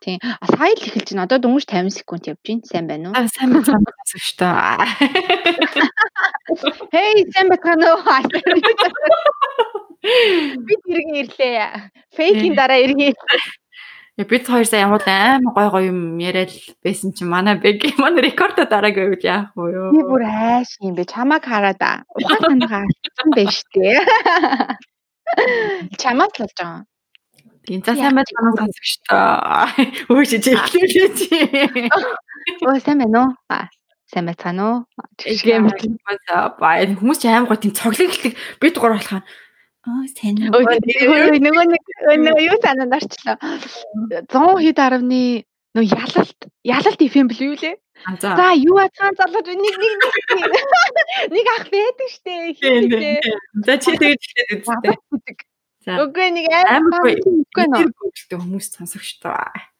Тийм. А сая л эхэлж байна. Одоо дөнгөж 50 секунд явж байна. Сайн байна уу? Аа сайн байна гэсэн шүү дээ. Хей, сайн байна уу? Бид иргэн ирлээ. Фейкийн дараа иргэн. Бид хоёр сая ямар амар гой гой юм яриад байсан чинь манай бэг манай рекордо дараагүй байвал яах вэ юу? Би бүр айш юм бэ. Чамаг хараад ухаан санаагаа алдсан байж тээ. Чамаг л болж байгаа. Тийм за сайн байна уу сонсогч таа. Өө чи эхлүүлээ чи. Өө сайн байна уу? сайн байцгаана уу? Гэмээр бай хүмүүс ч аим гоо тийм цоглог хэлдэг бид гур болохаа Аа сайн уу. Нөгөө нэг нөгөө юу санаанд орчлоо. 100 хэд арвны нөө ялалт ялалт FM бэл юу лээ? За юу ацгаан залууч нэг нэг нэг ах байдаг штэ. За чи тэгэж хэлээд үзтээ. Үгүй нэг амар үгүй нөө. Хүмүүс сонсогч таа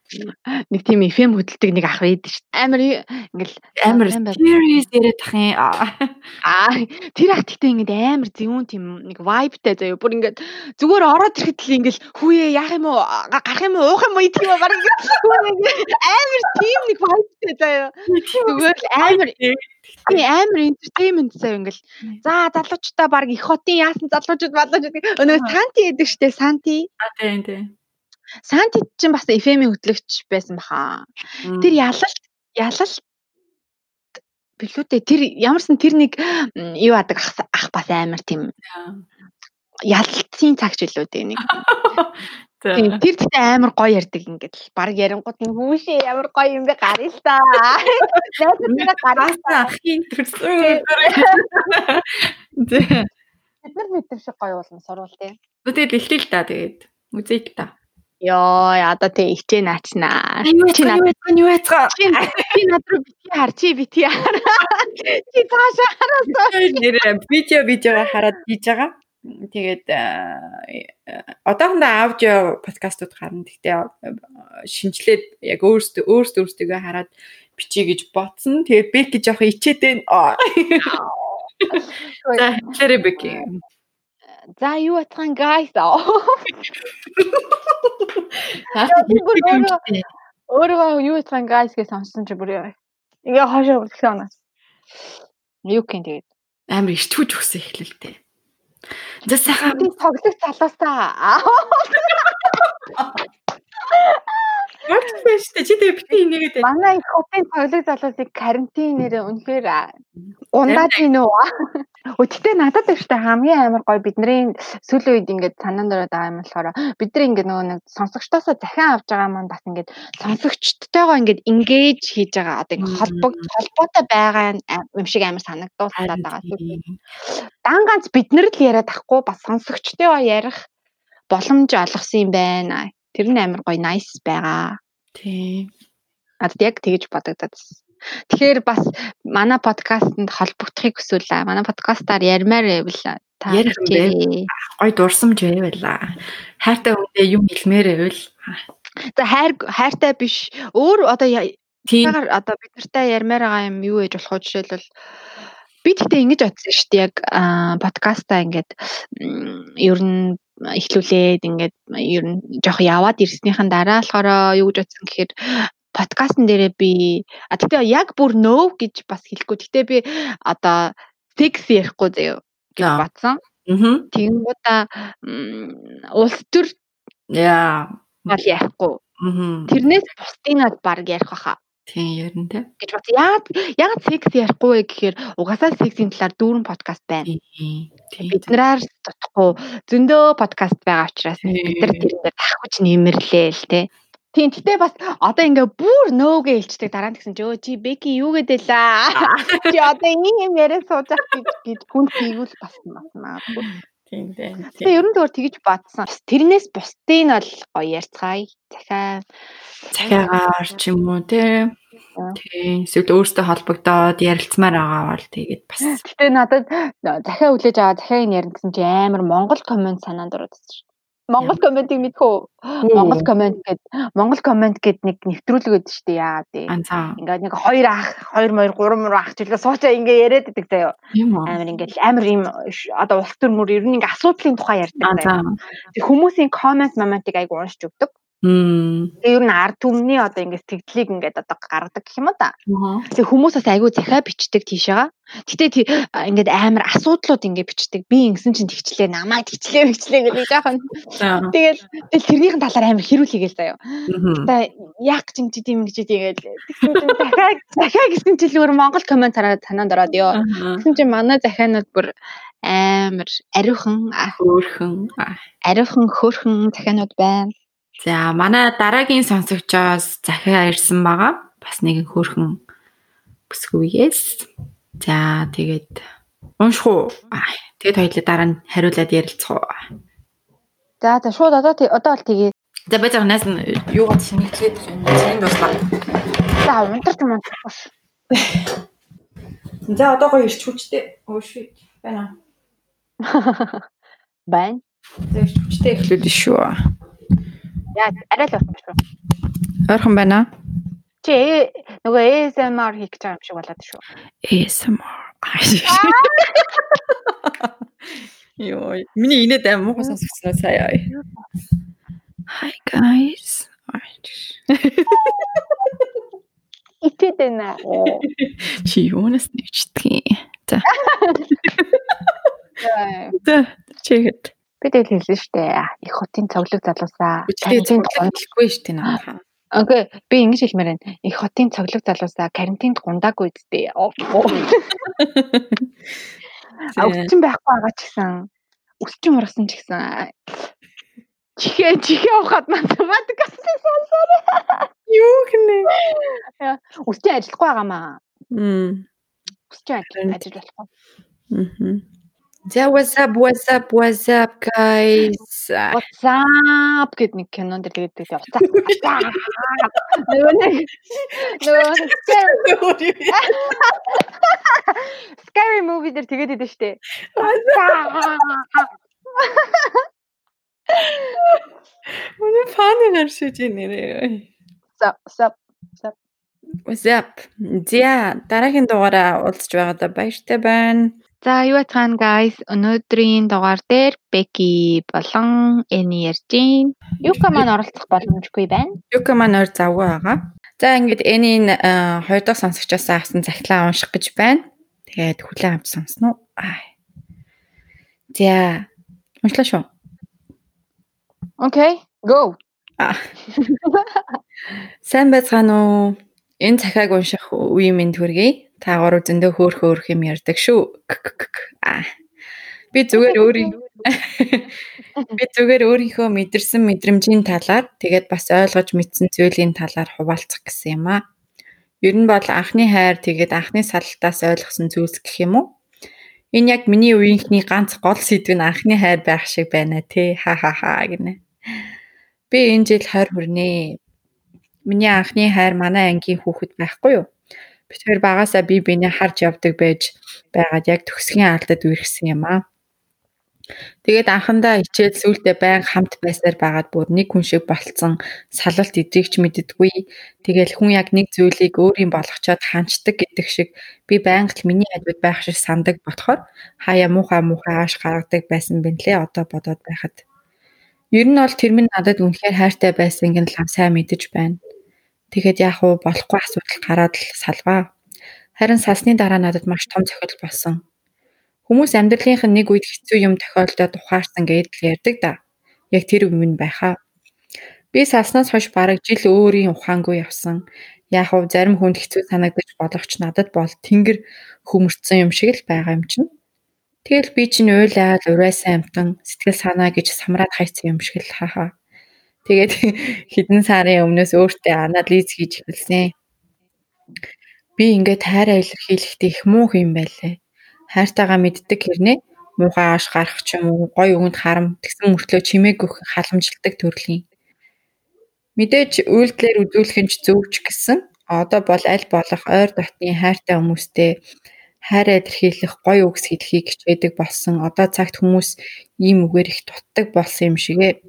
нэг тийм FM хөдөлдөг нэг ах байдаг шүү. Амар ингээл амар serious яриад тах юм. Аа. Тэр ах гэхдээ ингээд амар зөвүүн тийм нэг vibeтай заяа. Бүр ингээд зүгээр ороод ирэхэд л ингээл хүүе яах юм уу? Гарах юм уу? Уух юм уу? Идэх юм уу? Баг амар тийм нэг vibeтай заяа. Зүгээр л амар Тийм амар entertainment заяа ингээл за залуучуудаа баг их хотын яасан залуучууд балуучууд өнөө санти гэдэг штэ санти. А тийм тийм. Санти чинь бас FM-ийн хөтлөгч байсан баха. Тэр ялалт ялалт билүү дээ. Тэр ямарсан тэр нэг юу адаг ах бас амар тийм ялалтын цагч билүү дээ нэг. Тийм тэр тэгтээ амар гоё ярддаг ингээд л баг ярингууд нь хүүшээ ямар гоё юм бэ гарыг л та. Найзуудаа гараас ахын төрсөн. Бид нар бид шиг гоё болно сурвал тий. Тэгээд бэлтээ л та тэгээд үзье л та. Йоо, одоо тэг ичээ наачнаа. Чи надад юу яцгаа? Чи надад бити хар, чи бити хар. Чи цаашаа хараасаа. Нэр видео видео хараад хийж байгаа. Тэгээд одоохондоо аудио подкастууд гарна. Гэхдээ шинжлээд яг өөрсдөө өөрсдөө өөрсдөө хараад бичиж гэж ботсон. Тэгээд бек гэж явах ичээд байна. За, хэлээрэй бек. За юу атхан guys. Өөрөө юу атхан guys гэж сонссон чи бүр яа. Ингээ хашаа үлдсэн оноо. Юу гин тэгээд амар ичтгүүж өгсөн эхлэлтэй. За сайхан тоглох залуусаа. Багтсан шүү дээ. Чи тэгээ битгий нэгээд байна. Манай их хотын тоглог залуусыг карантинээр үнэхээр ундаад гин үү? Өчтөө надад ихтэй хамгийн амар гоё бидний сүүлийн үед ингээд санаанд ороод байгаа юм болохоор бид нар ингээд нөгөө нэг сонсогчдоосоо захин авч байгаа маань бас ингээд сонсогчдтойгоо ингээд engage хийж байгаа одоо ингээд холбог холбоотой байгаа юм шиг амар санагдуулаад байгаа. Дан ганц бид нар л яриад ахгүй бас сонсогчтойгоо ярих боломж олгосон юм байна. Тэр нь амар гоё nice байгаа. Тийм. Надад яг тэгэж бодогдод. Тэгэхээр бас манай подкастэнд холбогдохыг хүсвэл манай подкастаар ярмаар байвал та гоё дурсамж байвала. Хайртай хүнтэй юм хэлмээр байвал. За хайр хайртай биш. Өөр одоо тиймэр одоо бид нартай ярмаар байгаа юм юу ээж болох вэ жишээлбэл би тэгтээ ингэж бодсон шүү дээ яг подкастаа ингээд ер нь эхлүүлээд ингээд ер нь жоох яваад ирснийхэн дараа болохоор юу гэж бодсон гэхээр подкастн дээрээ би а тэгтээ яг бүр no гэж бас хэлэхгүй. Тэгтээ би одоо sex ярихгүй заяа гэж батсан. Тэгэнгүүтээ улс төр яа мал ярихгүй. Тэрнээс бусдынад баг ярих баха. Тийм ярина те. гэж бат. Яг яг секс ярихгүй вэ гэхээр угаасаа сексийн талаар дүүрэн подкаст байна. Бид нараар тутахгүй зөндөө подкаст байгаа учраас бид нар тэрэн дээр тахвч нэмэрлээ л те. Тийм гэтээ бас одоо ингээ бүр нөөгээ хэлцдэг дараа нь гэсэн чи өө чи Беки юу гэдэлээ. Чи одоо ийм юм яриа сууж ах гэж гэж хүн хийгүүл бас магадгүй. Тийм дээ. Тэгээ ерөн дөр тэгж бадсан. Тэрнээс бусдыг нь бол гоё ярьцгаая. Захаа захиагаар ч юм уу те. Тийм. Эсвэл өөртөө холбогдоод ярилцмаар байгаа бол тэгээд бас. Гэтэ надад захиа хүлээж аваа захиаг нь ярина гэсэн чи амар Монгол комент санаанд ороод ирсэн Монгол комментиг мэдхүү. Монгол коммент гэд Монгол коммент гэд нэг нэвтрүүлэг өгдөө шүү дээ яа тий. Ингээд нэг хоёр ах, хоёр моёр, гурван мөр ах жилээ суучаа ингээ яриад байдаг заяа. Амар ингээд амар юм одоо улс төр мөр ер нь ингээ асуудлын тухай ярьдаг заяа. Хүмүүсийн коммент моментиг айгу уншиж өгдөг. Тэгээ ер нь ард түмний одоо ингээд тэгдлийг ингээд одоо гаргадаг гэх юм та. Тэгээ хүмүүс бас айгүй захиа бичдэг тийшээгаа. Гэтэ ингээд амар асуудлууд ингээд бичдэг. Би ингэсэн чинь тэгчлээ, намайг тэгчлээ, тэгчлээ гэдэг жаахан. Тэгэл тэрнийхэн талаар амар хэрүүл хийгээл заяа. Та яг ч юм чи тийм гэж тийгээл захиа захиа гэсэн чил өөр Монгол комментараа танаад ороод ёо. Тэгсэн чинь манай захианууд бүр амар ариухан, хөөрхөн, ариухан хөөрхөн захианууд байна. За манай дараагийн сонсогчоос захиа ирсэн байгаа. Бас нэгэн хөөрхөн бүсгүйгээс. За тэгээд унших уу? Тэгээд хоёулаа дараа нь хариулаад ярилцах уу? За за шууд одоо одоо бол тэгээ. За байж байгаа нас нь юугаар шинэглээд байна? Тийм боллоо. За унтарч юм унтахгүй. За одоо гоё ирч хүчтэй. Өөш байна. Байна. За ирч хүчтэй эхлүүлнэ шүү. Яа, арай л байна шүү. Ойрхон байна аа? Чи нөгөө ASMR хийх гэж байгаа юм шиг болоод шүү. ASMR. Йоо, миний инээд аим муухай сонсогдсон сая. Hi guys. Итэд байна. Чи юунаас нэвчдэг юм? За. За, чигэд. Би тэгэл хэлсэн шүү дээ. Их хотын цоглог залуусаа карантинд гундаггүй шүү дээ наа. Окей, би ингэж хэлмээр байна. Их хотын цоглог залуусаа карантинд гундаагүй үсттэй. Өвчин байхгүй байгаа ч гэсэн өсчин ургасан ч гэсэн чихээ чихээ ухаад математикаас сонсоорой. Юу гинэ? Өсчин ажиллахгүй байгаамаа. Мм. Өсчин ажиллаж болохгүй. Мм. За what's up what's up what's up guys. What's up гэд нэг кинонд дэр тэгээд явцаа. Нөгөө нэг нөгөө Scary movie дэр тэгээд идэв штэ. Үнэ фаны гаршиж нэрээ. Sup sup sup. What's up? За дараагийн дугаараа уулзч байгаадаа баяртай байна. За юу бацгаана guys. Өнөөдрийн дугаар дээр Becky болон Эни ярьж гин. Юка маань оролцох боломжгүй байна. Юка маань ойр завгүй байгаа. За ингээд Энийн хоёр дахь сонсогчоос авсан захлаа унших гэж байна. Тэгээд хүлээн авч сонсно уу? За уншлаа шүү. Окей, go. Сайн байцгаана уу? Энэ захааг унших үе минь төргий. Та гурав зөндөө хөөх хөөх юм ярьдаг шүү. Аа. Би зүгээр өөрийн би зүгээр өөрийнхөө мэдэрсэн мэдрэмжийн талаар тэгээд бас ойлгож мэдсэн зүйлийн талаар хуваалцах гэсэн юм аа. Ер нь бол анхны хайр тэгээд анхны саллтаас ойлгосон зүйлс гэх юм уу? Энэ яг миний үеийнхний ганц гол сэдв нь анхны хайр байх шиг байна те. Ха ха ха гинэ. Би энэ жил 20 хүрнэ. Миний анхны хайр манай ангийн хүүхэд байхгүй юу? Битээр багасаа бие биенээ харж явдаг байж байгаад яг төгсгийн алдад үерхсэн юм аа. Тэгээд анхандаа хичээл сүултээ байн хамт байсаар байгаад бүр нэг хүн шиг болцсон салалт идрэгч мэддэггүй. Тэгэл хүн яг нэг зүйлийг өөрийн болгочоод ханчдаг гэдэг шиг би байнга л миний хажууд байх шиг сандаг болохоор хаяа муухай муухай ааш гаргадаг байсан бинлээ одоо бодоод байхад. Ер нь бол тэр минь надад үнэхээр хайртай байсан гэн лам сайн мэдэж байна. Тэгэхэд яг уу болохгүй асуудал гараад л салваа. Харин салсны дараа надад маш том цохил болсон. Хүмүүс амьдралынх нь нэг үед хэцүү юм тохиолдоод ухаарсан гэж л ярьдаг да. Яг тэр юм байхаа. Би салснаас хойш бараг жил өөрийн ухаангүй явсан. Яг уу зарим хүнд хэцүү санагдаж болох ч надад бол тэнгэр хөмөрцөн юм шиг л байгаа юм чинь. Тэгэл би чинь уйлаад урайсан амтан сэтгэл санаа гэж самраад хайцсан юм шиг л хаа. Тэгээд хэдэн сарын өмнөөс өөртөө анализ хийж эхэлсэн. Би ингээд хайраа илэрхийлэхдээ их муу юм байлээ. Хайртайгаа мэддэг хэрнээ муухай ааш гарах ч юм уу, гой өгөнд харам тэгсэн мөртлөө чимээг өгөх халамжилдаг төрлийн. Мэдээж үйлдэлээр үзүүлэх нь ч зөв ч гэсэн одоо бол аль болох ойр дотны хайртай хүмүүстэй хайраа илэрхийлэх гоё үгс хэлхийг хичээдэг болсон. Одоо цагт хүмүүс ийм үгээр их дутдаг болсон юм шигэ.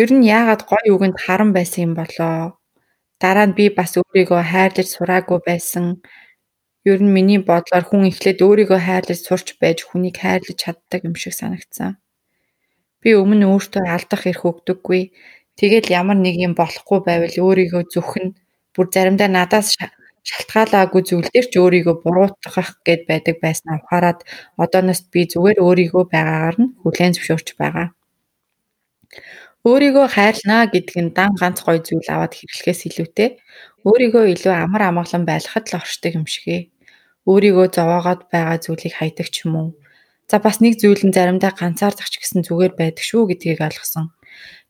Ер нь яагаад гоё үгэнд харан байсан юм болоо? Дараа нь би бас өөрийгөө хайрлаж сураагүй байсан. Ер нь миний бодлоор хүн эхлээд өөрийгөө хайрлаж сурч байж хүнийг хайрлаж чаддаг юм шиг санагдсан. Би өмнө өөртөө алдах эрх өгдөггүй. Тэгээд ямар нэг юм болохгүй байвал өөрийгөө зүхэн бүр заримдаа надаас шалтгаалаагүй зүйлдер ч өөрийгөө буруутгах гээд байдаг байснаа ухаарад одооноос би зүгээр өөрийгөө байгаагаар нь хүлээн зөвшөөрч байгаа. Өөрийгөө хайрлнаа гэдэг нь дан ганц гоё зүйл аваад хэрэглэхээс илүүтэй өөрийгөө илүү амар амгалан байлгахад л оршдог юм шиг ээ. Өөрийгөө зовоогоод байгаа зүйлийг хайдаг ч юм уу. За бас нэг зүйл нь заримдаа ганцаардах ч гэсэн зүгээр байдаг шүү гэдгийг ойлгосон.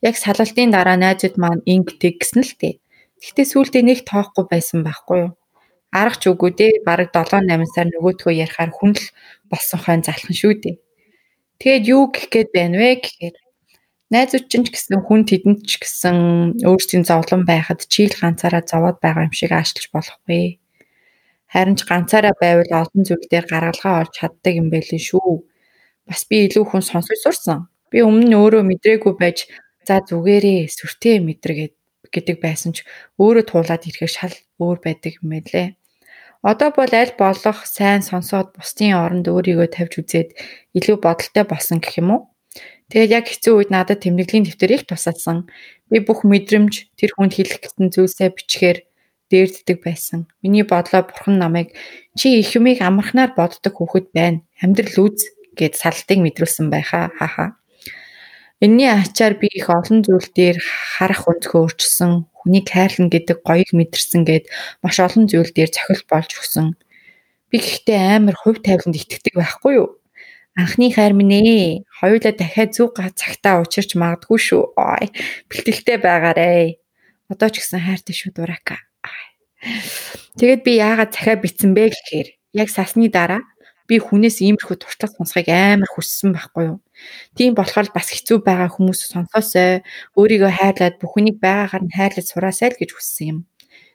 Яг салалтын дараа найзууд маань ингэдэг гэсэн л тээ. Гэхдээ сүүлдээ нэг тоохгүй байсан байхгүй юу? Арга ч үгүй дээ. Бараг 7 8 сар нөгөөтгөө ярихаар хүн л болсон хойно залхан шүү дээ. Тэгээд юу гэх гээд байна вэ гэхээр найзууд ч гэсэн хүн тэдэнд ч гэсэн өөрсдийн зовлон байхад чийл ганцаараа зовоод байгаа юм шиг аашлж болохгүй. Харин ч ганцаараа байвал олон зүйл дээр гаргалгаа олж чаддаг юм байли шүү. Бас би илүү хүн сонсож сурсан. Би өмнө нь өөрөө мэдрээгүй байж за зүгээрээ сүртэй мэдрэгээд гэдэг байсан ч өөрөө туулаад ирэхээр шал өөр байдаг юм байлээ. Одоо бол аль болох сайн сонсоод бусдын оронд өөрийгөө тавьж үзээд илүү бодолтой болсон гэх юм уу? Тэгээд яг хэцүү үед надад тэмдэглэлийн дэвтэр их тусаадсан. Би бүх мэдрэмж тэр хүнд хэлэх гэсэн зүйлсээ бичгээр дээрддэг байсан. Миний бодлоо бурхан намайг чи их юмыг амархнаар боддог хүүхэд байна. Амьдрал үз гэд салтыг мэдрүүлсэн байхаа. Хааха. Энийний ачаар би их олон зүйл дээр харах өнцгөө өөрчилсөн. Хүнийг хайрлна гэдэг гоёг мэдэрсэн гэд маш олон зүйл дээр цохилт болж өгсөн. Би гэхдээ амар хувь тавиланд итгэдэг байхгүй юу? Анхны хайр минь ээ. Хоёулаа дахиад зүг цагтаа учирч магадгүй шүү. Ой, бэлтгэлтэй байгаарэ. Одоо ч гэсэн хайртай шүү дураака. Тэгээд би яагаад захиа битсэн бэ гэхээр яг сасны дараа би хүнээс иймэрхүү туршлага сонсхийг амар хүссэн байхгүй юу. Тийм болохоор бас хэцүү байгаа хүмүүс сонсоосой өөрийгөө хайрлаад бүхнийг байгаагаар нь хайрлаж сураасай л гэж хүссэн юм.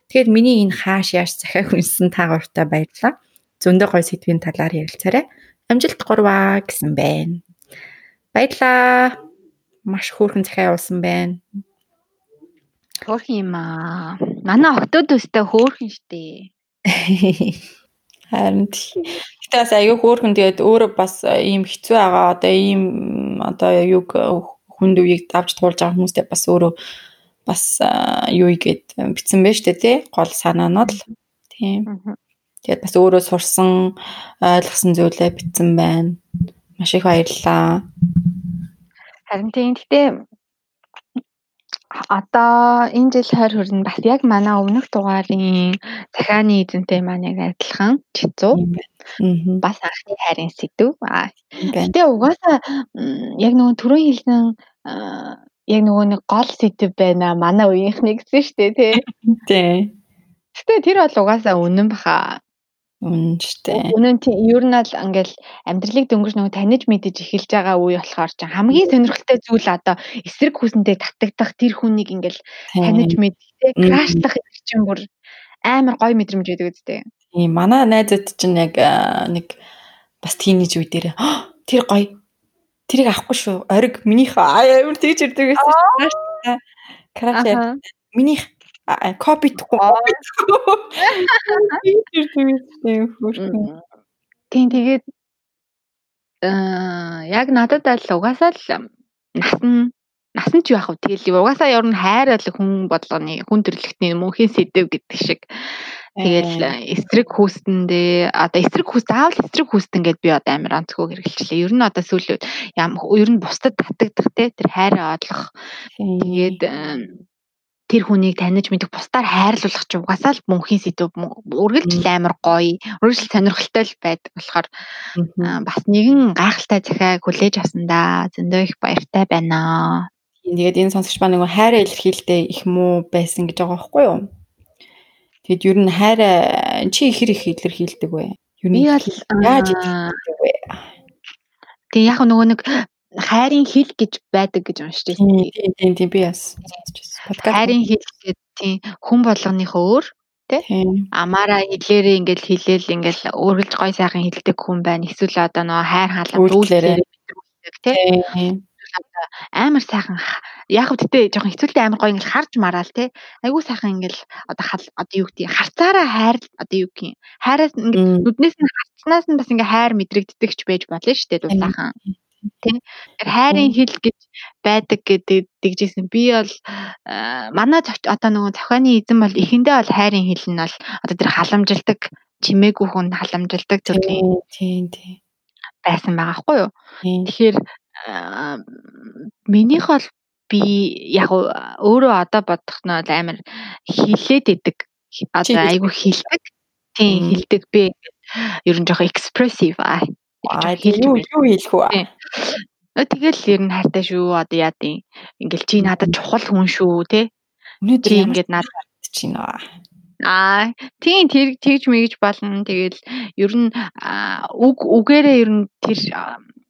Тэгэхээр миний энэ хааш яаш захиа хүнсэн та гуртаа баярлалаа. Зөндөө гой сэдвийн талаар ярилцаарай. Амжилт гурваа гэсэн байна. Баярлалаа. Маш хөөрхөн захиа явуулсан байна. Хөөрхөн юм аа. Манай октод өстэй хөөрхөн штэ. Харин гэтээ бас аюу хөөрхөн тэгээд өөрөө бас ийм хэцүү байгаа одоо ийм одоо юг хүнд үеийг давж туулж байгаа хүмүүстэй бас өөрөө бас юу игээд битсэн байж тээ тий гол санаа нь л тийм тэгээд бас өөрөө сурсан ойлгосон зүйлээ битсэн байна маш их баярлалаа харин тийм гэтээ Одоо энэ жил хайр хүрнэ бас яг манай өмнөх дугаарын захааны эзэнтэй маань яг адилхан чицүү. Бас анхны хайрын сэдв. Гэтэ угаасаа яг нөгөө түрүүн хэлсэн яг нөгөө нэг гол сэдв байна. Манай үеийнхний гэсэн шүү дээ тий. Тий. Гэтэ тэр бол угаасаа үнэн баха. Шүү дээ. Үнэн тийм ер нь л ингээл амьдралыг дөнгөж нөгөө таньж мэдэж эхэлж байгаа үе болохоор ч хамгийн сонирхолтой зүйл одоо эсрэг хүсэнтэй татагдах тэр хүнийг ингээл таньж мэдээ крашлах чинь бүр амар гоё мэдрэмж өгдөг үстэй. Тийм манай найзууд чинь яг нэг бас тийнейж үе дээр тэр гоё. Тэрийг авахгүй шүү. Ориг минийх амар тэгж ирдэг байсан. Краш минийх копитгэхгүй. Тийм тэгээд аа яг надад л угаасаа л насан насан ч яах вэ? Тэгэл угаасаа ер нь хайр л хүн бодлооны хүн төрлөختний мөнхийн сэдв гэдэг шиг. Тэгэл эсрэг хүүстэндээ одоо эсрэг хүүст заавал эсрэг хүүстэн гэдээ би одоо амар онцгой хэрэгжилээ. Ер нь одоо сүүлийн ямар ер нь бусдад татагдах те тэр хайраа одлох. Тэгээд тэр хүнийг таньж мэдэх бусдаар хайрлуулах ч угаасаа л мөнхийн сэдв үргэлжил амар гоё үргэлжил сонирхолтой л байдаг болохоор бас нэгэн гайхалтай захиаг хүлээж авсандаа зөндөө их баяртай байна. Тэгээд энэ сонсогч маань нөгөө хайраа илэрхийлдэ их муу байсан гэж байгаа байхгүй юу? Тэгэд ер нь хайраа чи ихэр их илэрхийлдэг вэ? Ер нь яаж илэрхийлдэг вэ? Тэг яг нөгөө нэг хайрын хил гэж байдаг гэж уншиж байсан. Тийм. тийм тийм би бас хайрын хил гэдэг тийм хүн болгоныхоо өөр тий амаараа хэлээрээ ингээл хэлээл ингээл үргэлж гой сайхан хэлдэг хүн байна. Эсвэл одоо нөө хайр хаалга дүүлээрээ тий амар сайхан яг үттэй жоохон хэцүүлтэй амар гоё ингээл харж мараал те? Айгүй сайхан ингээл одоо одоо юу гэдэг харцаараа хайр одоо юу гэх хайраас ингээд нүднээс нь харцнаас нь бас ингээ хайр мэдрэгддэг ч байж болно шүү дээ дуу сайхан тийм хайрын хэл гэж байдаг гэдэг дэгжсэн. Би бол манай одоо нөгөө зохионы эзэн бол эхэндээ бол хайрын хэл нь бол одоо тэр халамжилдаг чимээгүй хүн халамжилдаг төрлийн тийм тийм байсан байгаа хгүй юу. Тэгэхээр минийх бол би яг өөрөө одоо бодох нь бол амар хилээд идэг. Одоо айгүй хилдэг. Тийм хилдэг би ер нь жоохон экспрессив аа. Юу юу хэлэх вэ? Тэгэл ер нь хайртай шүү. Одоо яа дий. Ингээл чи надад чухал хүн шүү те. Өнөөдөр ингээд надад чинь аа. Аа тийм тэр тэгж мэгж болно. Тэгэл ер нь үг үгээрээ ер нь тэр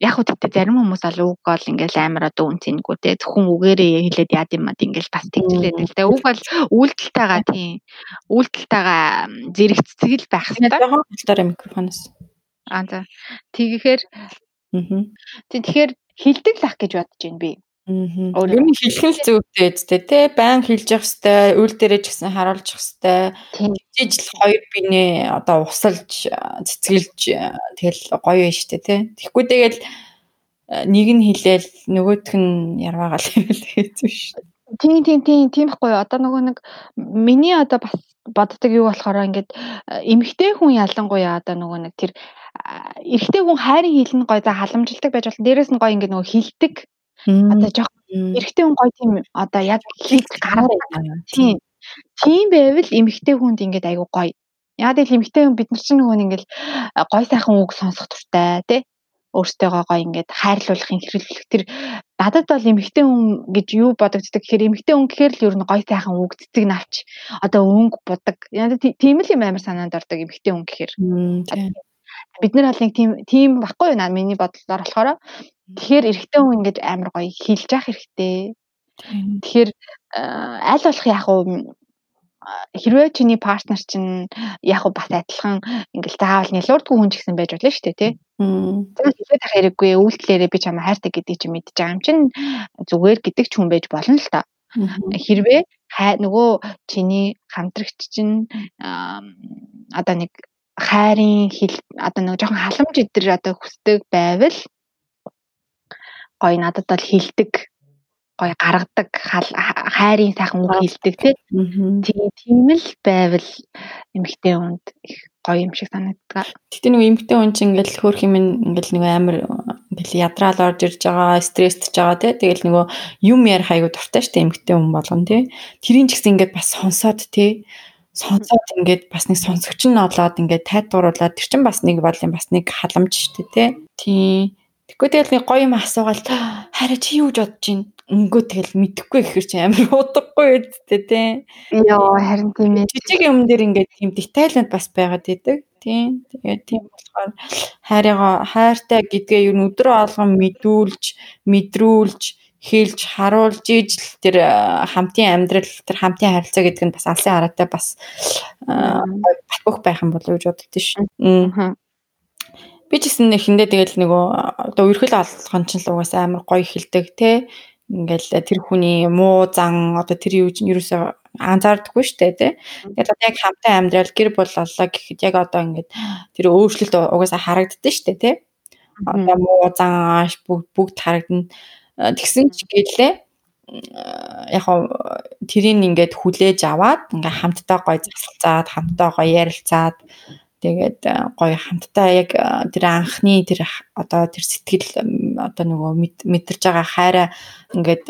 яг хөө тэгтээ зарим хүмүүс бол үг бол ингээл амар одоо үнцэнэггүй те зөвхөн үгээрээ хэлээд яад юм ад ингээл бас тэгжлээд л те үг бол үйлдэлтэйгаа тийм үйлдэлтэйгаа зэрэгцдэг л байх хэрэгтэй. Жохон хэлтээрээ микрофоноос. Аа за. Тэгэхээр аа. Тэгэхээр хилдэг л ах гэж бодож байна би. Аа. Ер нь нь зүйтэй үстэй те байн хэлж явах хэвээр үйл дээрээ ч гэсэн харуулж явах хэвээр жижиг хоёр бинээ одоо усалж цэцгэлж тэгэл гоё юм штэ те. Тэгэхгүй тэгэл нэг нь хэлээл нөгөөх нь ярваагаал хэлээд биш. Тийм тийм тийм тийм байхгүй юу. Одоо нөгөө нэг миний одоо бас боддог юу болохоор ингээд эмгтэй хүн ялангуяа одоо нөгөө нэг тэр эрэгтэй хүн хайрын хилэн гоё за халамжилдаг байж болно. Дээрээс нь гоё ингээд нөгөө хилдэг. Одоо жоох эрэгтэй хүн гоё тийм одоо яг хийх гараад тийм. Тийм байвал эмэгтэй хүнд ингээд айгу гоё. Яг л эмэгтэй хүн бид нар чинь нөгөө ингээл гой сайхан үг сонсох туртай тий өөртөөгөө гоё ингээд хайрлуулахын хэрэглэх тэр надад бол эмэгтэй хүн гэж юу бодогддог гэхээр эмэгтэй хүн гэхээр л ер нь гоё сайхан үг цэцэг навч одоо өнгө будаг тийм л юм амар санаанд ордог эмэгтэй хүн гэхээр бид нар бол нэг тийм тийм баггүй наа миний бодлоор болохоор тэгэхээр эрэгтэй хүн ингэж амар гоё хилж явах хэрэгтэй. Тэгэхээр аль болох яг уу хэрвээ чиний партнер чинь яг бас адилхан ингээл заавал нэлурдгүй хүн ч гэсэн байж болно шүү дээ тий. Тэгээд хэлээд ах хэрэггүй үйлдэлээрээ би чамаа хайртай гэдэг чи мэдж байгаа юм чин зүгээр гэдэг ч хүн байж болно л та. Хэрвээ нөгөө чиний хамтрагч чинь одоо нэг хайрын хэл одоо нэг жоохон халамж идэр одоо хүсдэг байвал гоё надад бол хилдэг гоё гаргадаг хайрын сайхан үг хэлдэг тий тийм л байвал эмэгтэй хүнд их гоё юм шиг санагддаг. Гэтэ нэг эмэгтэй хүн чинь ингээл хөөх юм ингээл нэг амар ингээл ядраал орж ирж байгаа, стресстэй байгаа тий. Тэгэл нөгөө юм ярих айгу дуртай штэ эмэгтэй хүн болгон тий. Тэрийн ч гэсэн ингээд бас сонсоод тий сонсоод ингээд бас нэг сонсогч нь олоод ингээд тайлбарлуулаад тэр чинь бас нэг бол юм бас нэг халамж шүү дээ тий. Тэгэхгүй тэгэл нэг гоё юм асуугаал хараа чи юу гэж бодож байна? Өнгөө тэгэл мэдэхгүй гэхэр чи амар удахгүй үсттэй тий. Йоо харин тийм ээ. Жижиг юм дээр ингээд тийм детайлд бас байгаад идэг. Тийм. Тэгээд тийм болохоор хайрыгаа хайртай гэдгээ юу өдрөө алган мэдүүлж, мэдрүүлж хэлж харуулж ижил тэр хамтын амьдрал тэр хамтын харилцаа гэдэг нь бас алсын хараатай бас батбөх байх юм болов гэж боддоо ш. Би ч гэсэн нэхэндээ тэгэл нөгөө одоо үерхэл алгон ч л угаас амар гоё хэлдэг те ингээл тэр хүний муу зан одоо тэр юу чинь юусоо анзаардаггүй штэ тий. Тэгээд одоо яг хамтаа амьдрал гэр бүл боллоо гэхэд яг одоо ингээд тэр өөрчлөлт угаасаа харагддаг штэ тий. Одоо муу зан ааш бүгд харагдана Тэгсэн ч гэлээ яг тэрийг ингээд хүлээж аваад ингээ хамтдаа гоё засалцаад хамтдаа гоё ярилцаад тэгээд гоё хамтдаа яг тэр анхны тэр одоо тэр сэтгэл одоо нөгөө мэдэрж байгаа хайраа ингээд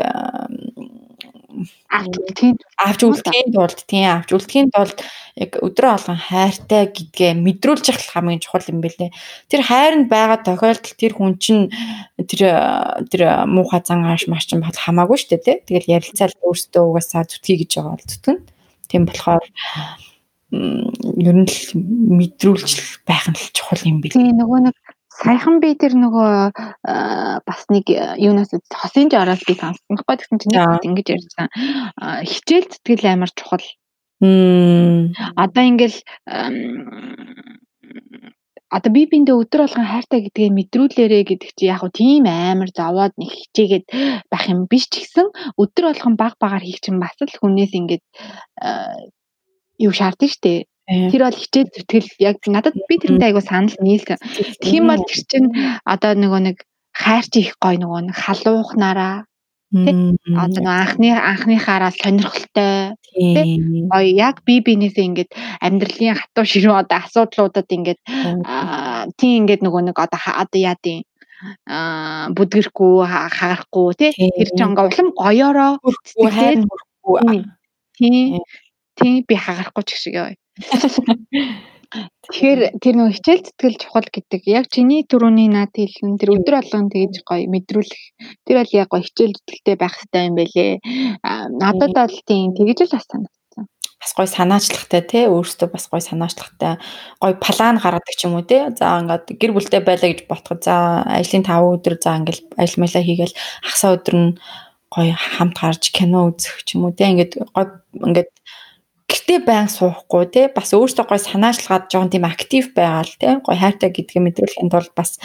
авч үлдэхийн авч үлдэхийн тулд тийм авч үлдэхийн тулд яг өдрөө алган хайртай гэдгээ мэдрүүлж явах хамгийн чухал юм бэлээ. Тэр хайр нь байгаа тохиолдолд тэр хүн чинь тэр тэр муухай зан ааш маш ч бол хамаагүй шүү дээ тий. Тэгэл ярилцаал өөртөө угаасаа зүтгэе гэж байгаа бол зүтгэн. Тийм болохоор ер нь л мэдрүүлж байх нь л чухал юм бэлээ. Тийм нөгөө нэг саяхан би тэр нөгөө бас нэг юунаас хосын жараас би сонссон байхгүй тэгсэн чинь нэг ингэж ярьсан. Хичээл зүтгэл амар чухал. Одоо ингээл одоо би биндээ өдөр болгон хайртай гэдгээ мэдрүүлээрэ гэдэг чи яг хөө тийм амар зовоод нэг хичээгээд байх юм биш ч гэсэн өдөр болгон баг багаар хийх чинь бас л хүнээс ингээд юу шаардсан шүү дээ Тэр бол хичээл зүтгэл. Яг надад би тэрнтэй айгу санал нийлсэн. Юм бол тэр чинь одоо нөгөө нэг хайрч их гоё нөгөө нэг халуухнараа. Тий. Одоо нөгөө анхны анхныхаараа сонирхолтой. Тий. Гоё яг би бинээсээ ингээд амьдралын хатуу ширүү одоо асуудлуудад ингээд тий ингээд нөгөө нэг одоо одоо яа дий а бүдгэрхгүй хагарахгүй тий. Тэр жонго улам гоёороо. Хайр хүрхгүй тий. Тий. Би хагарахгүй ч гэх шиг яа Тэгэхээр тэр нөгөө хичээл зүтгэл чухал гэдэг яг чиний түрүүний наад хэлсэн тэр өдөр болгон тэгж гоё мэдрүүлэх тэр бол яг гоё хичээл зүтгэлтэй байх хэрэгтэй юм байлээ. Надад бол тийм тэгж л бас санагдсан. Бас гоё санаачлагтай тий өөрөөсөө бас гоё санаачлагтай гоё план гаргадаг ч юм уу тий. За ингээд гэр бүлтэй байлаа гэж ботход за ажлын 5 өдөр за ингээд ажил мэлээ хийгээл хагасаа өдөр нь гоё хамт гарч кино үзэх ч юм уу тий. Ингээд гоё ингээд гэртээ байн суухгүй те бас өөртөө гой санаачлагаад жоон тийм актив байгаа л те гой хайртай гэдгийг мэдрүүлэхийн тулд бас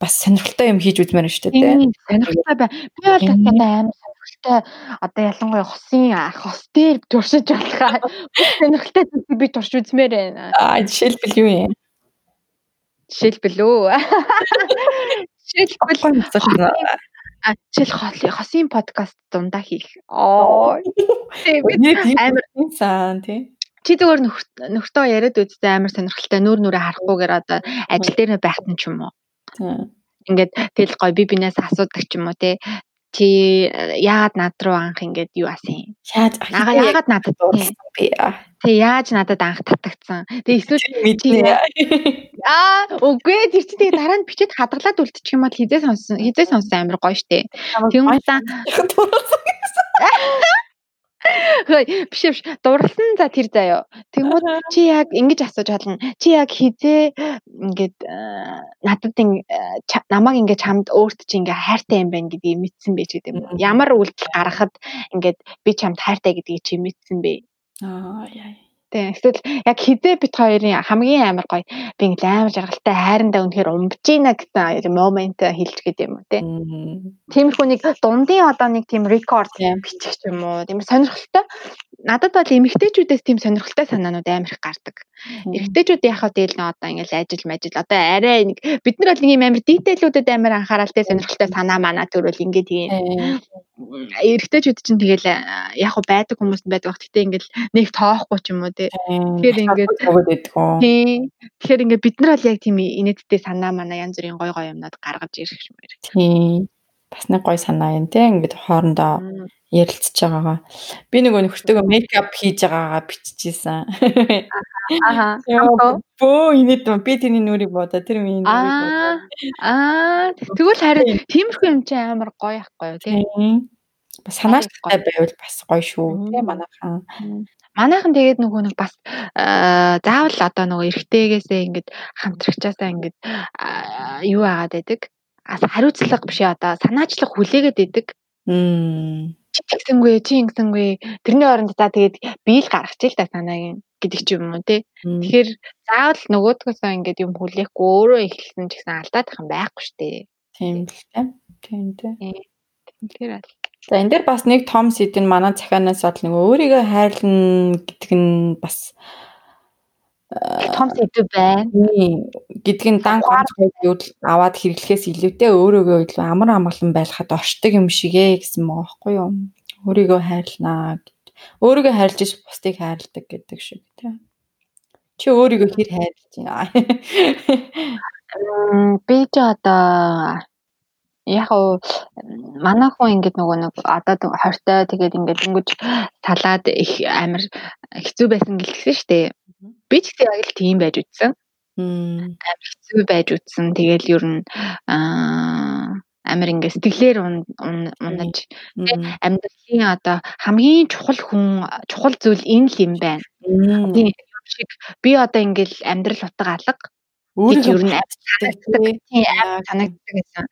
бас сонирхолтой юм хийж үзмээр байна шүү дээ те сонирхолтой бай. Би бол таттай амар сонирхолтой одоо ялангуяа хосын хос дээр туршиж болохаа сонирхолтой би турш үзмээр байна. Аа жишээлбэл юу юм? Жишээлбэл үү? Жишээлбэл А жишээл хосын подкаст дундаа хийх. Оо. Амар инсан тий. Чи зүгээр нөхөртөө яриад үзтээ амар сонирхолтой нүүр нүрээ харахгүйгээр одоо ажил дээр байхад нь ч юм уу. Ингээд тэгэл гоё би бинээс асуудаг ч юм уу тий чи яагаад над руу анх ингээд юу асан? Яаж яагаад надад дуурсан би? Тэг яаж надад анх татагдсан? Тэг эсвэл мэднэ. Аа, үгүй тэр чи тэгээ дараа нь бичээд хадгалаад үлдчих юм бол хизээ сонсон, хизээ сонсон амар гоё штэ. Тэнгуутаа Хөөе биш биш дурлсан за тэр заяо. Тэгмүүд чи яг ингэж асууж болно. Чи яг хизээ ингээд надад намайг ингээд чамд өөрт чи ингээд хайртай юм байна гэдгийг мэдсэн бэ гэдэг юм. Ямар үйлдэл гаргахад ингээд би чамд хайртай гэдгийг чи мэдсэн бэ? Аа яа. Тийм. Эсвэл яг хизээ бит хоёрын хамгийн амар гоё би ингээл амар жаргалтай хайрандаа үнэхээр умбж ийна гэсэн момент хэлж гээд юм уу тий. Тиймэрхүү нэг дундын одоо нэг тийм рекорд бичих юм уу. Тийм сонирхолтой. Надад бол эмэгтэйчүүдээс тийм сонирхолтой санаанууд амар их гардаг. Эрэгтэйчүүд яхаа дээл нэ одоо ингээл ажил мажил одоо арай нэг бид нар бол нэг юм амар дитейлүүдэд амар анхааралтай сонирхолтой санаа манаа төрөл ингээд тийм эрэгтэйчүүд чинь тэгэл яг хөө байдаг хүмүүс байдаг. Гэхдээ ингээл нэг тоохгүй ч юм уу тий. Тэгэхээр ингээд Тэгэхээр ингээд бид нар бол яг тийм инээдтэй санаа манаа янз бүрийн гой гой юмнууд гаргаж ирэх юм байна. Тийм. Бас нэг гой санаа юм тий. Ингээд хоорондоо ярилцж байгаагаа. Би нөгөө нөхөртөөгөө мейкап хийж байгаагаа биччихсэн. Аха. Бөө инээд би тэрний нүрийг бодоо тэр миний нүрийг бодоо. Аа тэгвэл харин тиймэрхүү юм чи амар гоё ахгүй юу тий. Бас санаачтай байвал бас гоё шүү тий манайхан. Манайхан тэгээд нөгөө нэг бас заавал одоо нөгөө эргэтэйгээсээ ингээд хамтрагчаасаа ингээд юу агаад байдаг. Хариуцлага биш одоо санаачлах хүлээгээд байдаг. Чи тэгсэнгүй, чи ингэсэнгүй. Тэрний оронд за тэгээд би л гаргачих л та санааг гэдэг ч юм уу тий. Тэгэхээр заавал нөгөөдгөөсөө ингээд юм хүлээхгүй өөрөө эхэлсэн ч гэсэн алдаад их юм байхгүй шүү дээ. Тийм л тий. Тийм тий. Тэгэхээр аль За энэ дээр бас нэг том сэдв нь манай цахианаас бол нөгөө өөрийгөө хайрлна гэдэг нь бас том сэдв байна. Гэдг нь дан ганцхан зүйл аваад хэрэглэхээс илүүтэй өөрөөгөө илүү амар амгалан байлахад оршдог юм шигэ гэсэн мөн байхгүй юу? Өөрийгөө хайрлнаа гэд. Өөрийгөө хайрлж иш бусдыг хайрладаг гэдэг шиг тийм. Чи өөрийгөө хэр хайрлаж байна? Би ч одоо яг уу манай хүн ингээд нөгөө нэг одоо хортой тэгээд ингээд өнгөж талаад их амар хэцүү байсан гэлсэн шүү дээ. Би ч гэсэн яг л тийм байж үтсэн. Амар хэцүү байж үтсэн. Тэгэл ер нь аа амар ингээ сэтгэлээр унаж. Амьдралын одоо хамгийн чухал хүн чухал зүйл энэ л юм байна. Шиг би одоо ингээл амьдрал утга алга. Өөрийгөө ер нь санагддаг. Санагддаг гэсэн.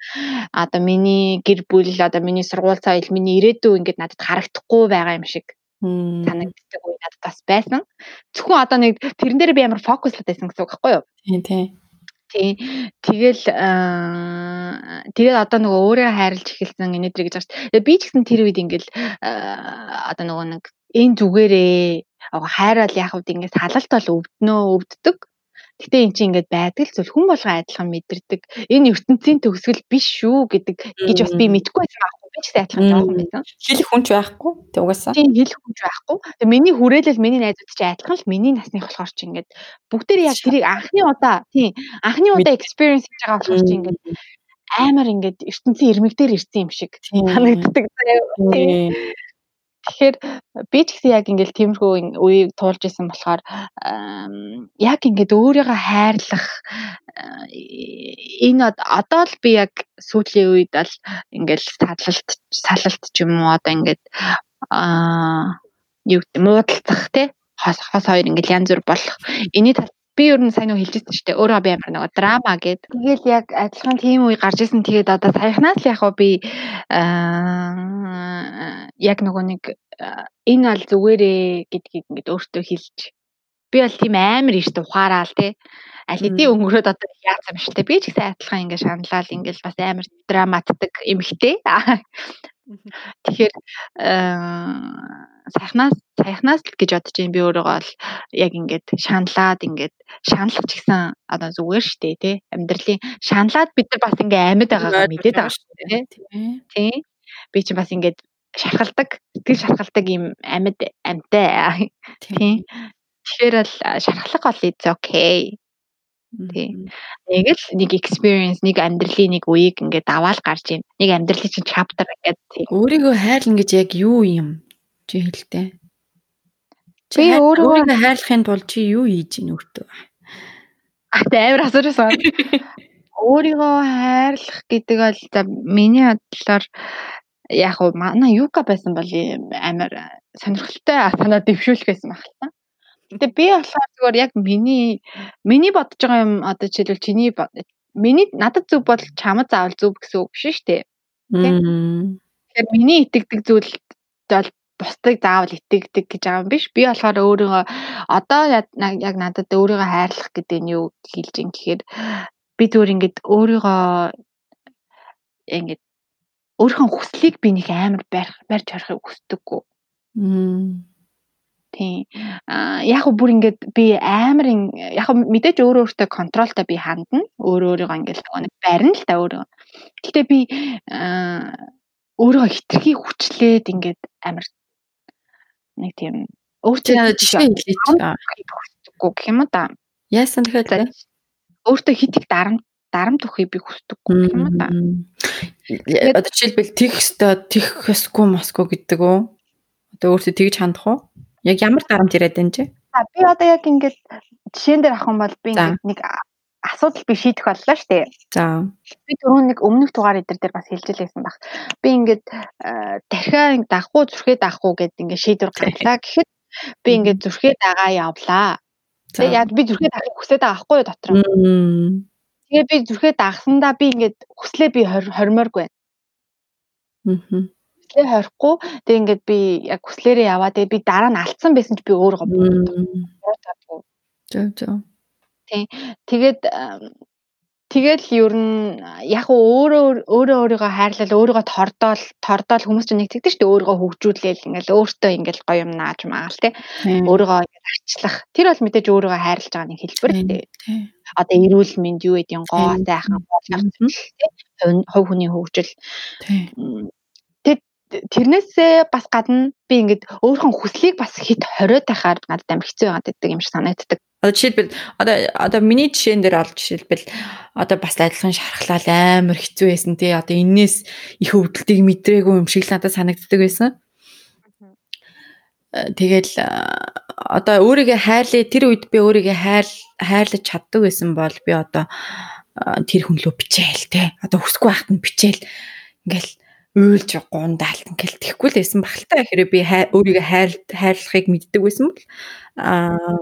Одоо миний гэр бүл, одоо миний сургууль соёл, миний ирээдүй ингээд надад харагдахгүй байгаа юм шиг санагддаг үе надад бас байсан. Зөвхөн одоо нэг тэрэн дээр би амар фокуслаад байсан гэсэн үг байхгүй юу? Тийм тийм. Тий. Тэгэл тэгэл одоо нөгөө өөрөө хайрлж эхэлсэн энэдрийг гэж байна. Тэгээ би ч гэсэн тэр үед ингээл одоо нөгөө нэг энэ зүгээрээ хайрал яхавд ингээд салалт бол өвднөө өвддөг. Гэтэ эн чинь ингээд байдаг л зүйл хүн болгоо адилхан мэдэрдэг. Энэ ертөнцийн төгсгөл биш шүү гэдэг гэж бас би мэдэхгүй байсан. Би ч гэсэн адилхан жоохон байсан. Хэлэх хүн ч байхгүй. Тэг угаасаа. Тийм хэлэх хүн ч байхгүй. Тэг миний хүрээлэл миний найзууд ч адилхан л миний насных болохоор чи ингээд бүгдээр яг тэрийг анхны удаа тийм анхны удаа experience хийж байгаа болохоор чи ингээд амар ингээд ертөнцийн ирмэг дээр ирсэн юм шиг санагддаг. Тийм. Тэгэхээр би ч гэсэн яг ингээд тиймэрхүү үеийг туулж исэн болохоор яг ингээд өөрийгөө хайрлах энэ одоо л би яг сүүлийн үед л ингээд салалт салалт ч юм уу одоо ингээд аа юу гэдэг муудалцах тий хос хос хоёр ингээд янз бүр болох. Энэний тал би ер нь сайн уу хэлжсэн шүү дээ. Өөрөө би амар нөгөө драма гэд. Тэгэл яг адилхан тийм үе гарч исэн. Тэгээд одоо саяхнаас л яг би аа яг нөгөө нэг энэ бол зүгээрээ гэдгийг ингээд өөртөө хэлж би бол тийм амар ирт ухаараал те аль хэдийн өнгөрөөд одоо яасан юм дээ. Би ч гэсэн адилхан ингээд шаналал ингээд бас амар драматдаг эмхтэй. Тэгэхээр саяхнаас саяхнаас л гэж бодож юм би өөрийгөө бол яг ингээд шаналаад ингээд шаналх ч гэсэн одоо зүгээр штэ тий. Амьдралын шаналаад бид нар бас ингээ амьд байгаагаа мэдээд байгаа шүү дээ тий. би чинь бас ингээд шархалдаг сэтгэл шархалдаг юм амьд амьтай тий. Тэгэхээр л шархлах бол it's okay тий. Нэг л нэг experience нэг амьдралын нэг үеийг ингээд аваад гарч ийн. Нэг амьдралын чинь chapter гэдэг тий. Өөрийгөө хайрлна гэж яг юу юм? Чи хэлтэй чи өөрийгөө хайрлахын тулд чи юу хийж ийн өөртөө? А амар асуурсан. Өөрийгөө хайрлах гэдэг бол за миний бодлоор яг уу манай юка байсан бол амар сонирхолтой санаа дэвшүүлэх байсан баг л та. Гэтэ би болохоор зүгээр яг миний миний бодож байгаа юм одоо жишээлбэл чиний миний надад зөв бол чамд заавал зөв гэсэн үг биш шүү дээ. Тэгэхээр миний итгэдэг зүйл бол бусдыг заавал итгэдэг гэж байгаа юм биш. Би болохоор өөрийгөө одоо яг надад өөрийгөө хайрлах гэдэг нь юу хэлж ин гэхээр би зүгээр ингээд өөрийгөө ингээд өөрийнхөө хүслийг би нэг амар барь барьж харахыг хүсдэггүй. Тийм. Аа яг го бүр ингээд би амар яг мэдээж өөрөө өөртөө контролтой би хандна. Өөрөө өөрийгөө ингээд барина л та өөрөө. Гэтэ би аа өөрийгөө хитрхи хүчлээд ингээд амар нэг тийм өөртөө жишээ хэлээч хүсдэггүй гэх юм да. Яасан тэгэхээр өөртөө хит их дарамт дарамт өгөхийг би хүсдэггүй гэх юм да. Одоо жишээлбэл тех өстой тех өсгүй мосгүй гэдэг үү? Одоо өөртөө тэгж хандах уу? Яг ямар дарамт ирээд байна чи? За би одоо яг ингээд жишээн дээр авах юм бол би ингээд нэг асуудал би шийдэх боллоо шүү дээ. За. Би түрүүн нэг өмнөх дугаар эдэр дээр бас хэлжлээсэн баг. Би ингээд дахиад дахгүй зүрхээ дахгүй гэд ингээд шийдвэр гаргалаа гэхэд би ингээд зүрхээ дагаа явлаа. Тэгээ яг би зүрхээ дахыг хүсээд байгаа байхгүй юу дотор. Тэгээ би зүрхээ дагсандаа би ингээд хүслээ би хормооргүй. Аа. Хүслээ хорихгүй тэгээ ингээд би яг хүслээрээ яваа. Тэгээ би дараа нь алдсан байсан ч би өөрөө боддог. Зөв зөв. Тий. Тэгээд тэгэл ер нь яг өөрөө өөрөө өөрийгөө хайрлал өөрийгөө тордоол тордоол хүмүүс чинь нэг тэгдэж шүү дээ өөрийгөө хөгжүүлээл ингээл өөртөө ингээл гоё юм нааж маагаал тий. Өөрийгөө ингээл арчлах. Тэр бол мэдээж өөрийгөө хайрлаж байгаа нэг хэлбэр тий. Одоо эрүүл мэнд юу нь гоо сайхан болох тий. Хувь хүний хөгжил. Тий. Тэрнээсээ бас гадна би ингээд өөрийнхөө хүслийг бас хит хориод байхаар надад амар хэцүү байгаад байдаг юм шиг санагддаг. Одоо жишээлбэл одоо одоо миний жишээн дээр олж жишээлбэл одоо бас адилхан шархлал амар хэцүү байсан тий одоо энээс их өвдөлтийг мэдрээгүй юм шиг л надад санагддаг байсан. Тэгэл одоо өөрийгөө хайрлаа тэр үед би өөрийгөө хайр хайрлаж чаддаг байсан бол би одоо тэр хүн лөө бичээл те одоо хүсэхгүй байхад нь бичээл ингээл уйлж гундаалт ингээл тэхгүй л байсан багталтаа хэрэг би өөрийгөө хайр хайрлахыг мэддэг байсан бол аа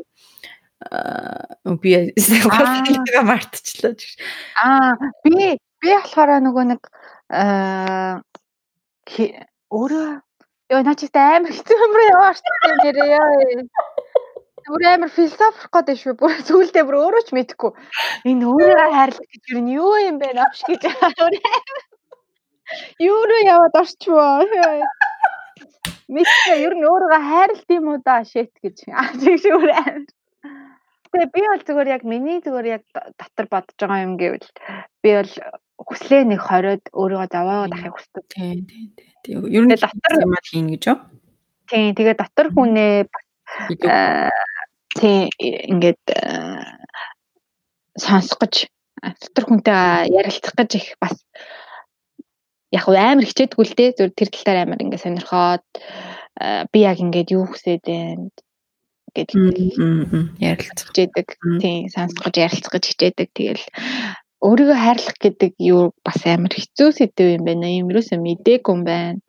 би сайгаа мартчихлаа. Аа би би болохоор нөгөө нэг аа өөрөө ёо начигт амар хэцүү юм руу яваач нэрээ яа. Бүр амар философик гэдэг шүү. Бүр зүйлдээ бүр өөрөө ч мэдэхгүй. Энэ өөрөө хайрлах гэж юу юм бэ навш гэж Юу руу яваад орчвоо. Мэдээ ер нь өөрийгөө хайрлт юм уу да шэт гэж. Аа тийм шүү амар. Гэтэ би бол зүгээр яг миний зүгээр яг дотор бодож байгаа юм гэвэл би бол хүслээ нэг хориод өөрийгөө зовоогоод ахыг хүсдэг. Тийм тийм тийм. Ер нь дотор юмаа хийн гэж юу? Тийм тэгээ дотор хүнээ тийм ингээд сонсох гэж дотор хүнтэй ярилцах гэж их бас яг амар хичээдгүй л дээ зөв тэр тал дээр амар ингээд сонирхоод би яг ингээд юу хүсээд байна гэдэл ярилцах хичээдэг. Тийм сонсгож ярилцах гэж хичээдэг. Тэгэл өөрийгөө хайрлах гэдэг юу бас амар хэцүү сэдв юм байна. Ийм юусоо мдээгүй юм байна.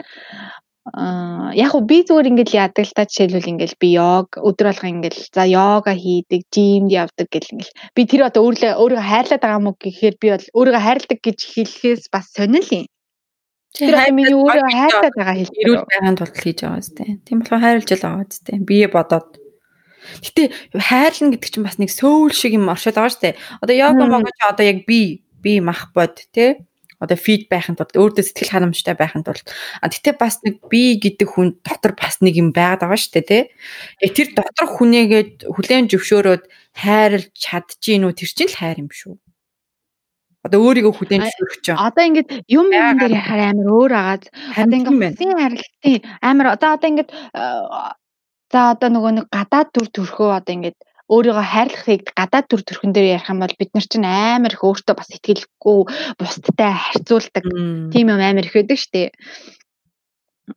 Аа яг уу би зүгээр ингээл яадаг л та жишээлбэл ингээл би йог өдөр болго ингээл за йога хийдэг, жимд явдаг гэл ингээл би тэр одоо өөрлөө өөрийгөө хайрлаад байгаа мó гэхээр би бол өөрийгөө хайрладаг гэж хэлэхээс бас сонирл юм. Тэр миний өөрийгөө хайрлаад байгаа хэлбэр. Эрүүл байгаан тулд хийж байгаа үстэй. Тийм болохоор хайрлж л байгаа үстэй. Бие бодоод Гэтэ хайрлна гэдэг чинь бас нэг сөүл шиг юм оршоод байгаа дээ. Одоо йога могож одоо яг би би мах бод тий одоо фид байхын тулд өөртөө сэтгэл ханамжтай байхын тулд а тэгтээ бас нэг би гэдэг хүн дотор бас нэг юм байгаад байгаа шүү дээ тий. Яг тэр доторх хүнээгээд хүлэн зөвшөөрөөд хайрлж чадчихээн үү тэр чинь л хайр юм шүү. Одоо өөрийгөө хүлэн зөвшөөрөх чинь. Одоо ингээд юм юм дээр яхаар амар өөр агаад одоо ингээд хүсийн харилцаа амар одоо одоо ингээд За одоо нөгөө нэг гадаад төр төрхөө одоо ингээд өөрийгөө хайрлахыг гадаад төр төрхөн дээр ярих юм бол бид нар чинь амар их өөртөө бас итгэлгүй бусдтай харьцуулдаг тийм юм амар их байдаг штэ.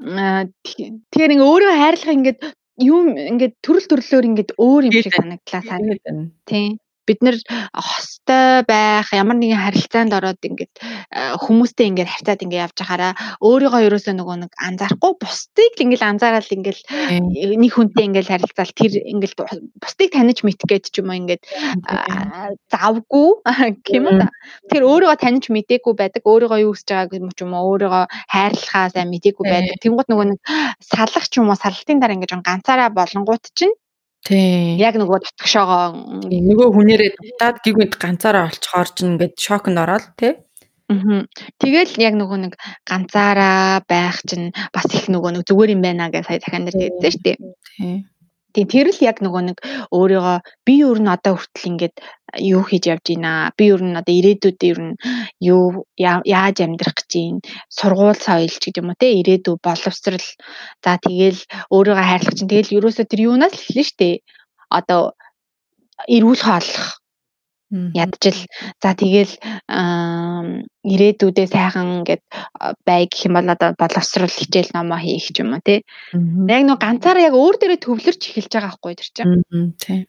Аа тэгэхээр ингээ өөрийгөө хайрлах ингээд юм ингээд төрөл төрлөөр ингээд өөр юм шиг санагдлаа санагдана. Тийм бид нэр хостой байх ямар нэгэн харилцаанд ороод ингээд хүмүүстэй ингээд харьцаад ингээд явж байхаараа өөрийгөө ерөөсөө нөгөө нэг анзаарахгүй бусдыг л ингээд анзаараад ингээд нэг хүнтэй ингээд харилцаал тэр ингээд бусдыг таних мэд гээд ч юм уу ингээд завгүй. Гэм үү тэр өөрийгөө таних мдээгүй байдаг өөрийгөө юу хийж байгааг юм ч юм уу өөрийгөө хайрлахаа сайн мдээгүй байдаг. Тэнгууд нөгөө нэг салах ч юм уу сарлтын дараа ингээд ганцаараа болонгууд чинь Тийм. Яг нөгөө татгшоогоо нөгөө хүнээрээ дутаад гівгэнд ганцаараа олцохоор ч ингээд шокнд ороод тий. Аа. Тэгэл яг нөгөө нэг ганцаараа байх чинь бас их нөгөө нэг зүгээр юм байна гэж сая дахиад нэр хэлсэн шүү дээ. Тийм. Тийм тэр л яг нөгөө нэг өөрийгөө би өөр нь одоо хүртэл ингээд юу хийж явж байна. Би өөр нь одоо ирээдүйд ер нь юу яаж амьдрах гэж байна. Сургууль соёл ч гэдэг юм уу те ирээдүй боловсрал. За тэгэл өөрийгөө хайрлах чинь тэгэл ерөөсөө тэр юунаас л эхэлнэ штэ. Одоо эрүүл хооллох ядчил за тэгэл ирээдүйдээ сайхан ингээд бай гэх юм бол одоо боловсрал хичээл номоо хийх ч юм уу тий. Яг нэг ганцаараа яг өөр дээрээ төвлөрч эхэлж байгаа байхгүй тэр чинь. Тий.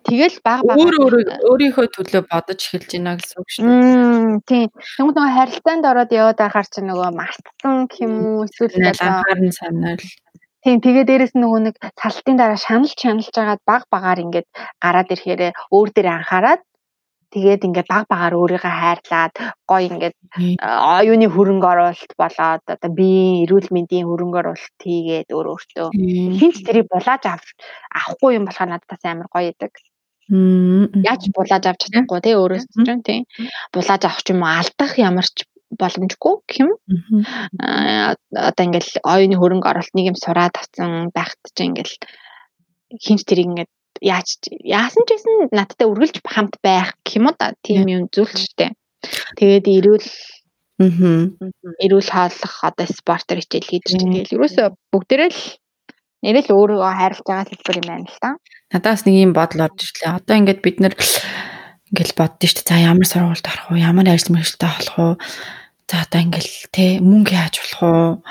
Тэгэл баг баг өөр өөр өөрийнхөө төлөө бодож эхэлж байна гэсэн үг шүү дээ. Тийм. Тэгмээ нөгөө харилцаанд ороод яваад байхаар чи нөгөө мартсан юм уу эсвэл анхаарн санаал Тийм тэгээ дээрэс нөгөө нэг салтын дараа шаналж шаналж байгаад баг багаар ингээд гараад ирэхээр өөр дээр анхаарад Тэгээд ингээд баг багаар өөрийгөө хайрлаад гоё ингээд оюуны хөрөнгө оруулалт болоод одоо биеийн эрүүл мэндийн хөрөнгө оруулалт хийгээд өөр өөртөө хинч тэрийг булааж авахгүй юм болохоор надад амар гоё идэг. Яаж булааж авч чадахгүй тий өөрөөс чинь тий. Булааж авах юм алдах ямар ч боломжгүй гэх юм. Аа одоо ингээл оюуны хөрөнгө оруулалт нэг юм сураад авсан байхад чинь ингээл хинч тэрийг ингээд яаж яасан ч гэсэн надтай үргэлж хамт байх гэх юм да. Тийм юм зүйл ч гэдэг. Тэгээд эрүүл эрүүл хааллах одоо спортер хичээл хийдэг чинь тэгэл ерөөсө бүгдээрээ л нэрэл өөрийгөө хайрлаж байгаа хэлбэр юм байна л та. Надаас нэг юм бодол орж ирлээ. Одоо ингээд бид нэр ингээл боддоо шүү дээ. За ямар сургуульд орох уу? Ямар ажил мэргэжилтэд болох уу? За одоо ингээл те мөнгө яаж болох уу?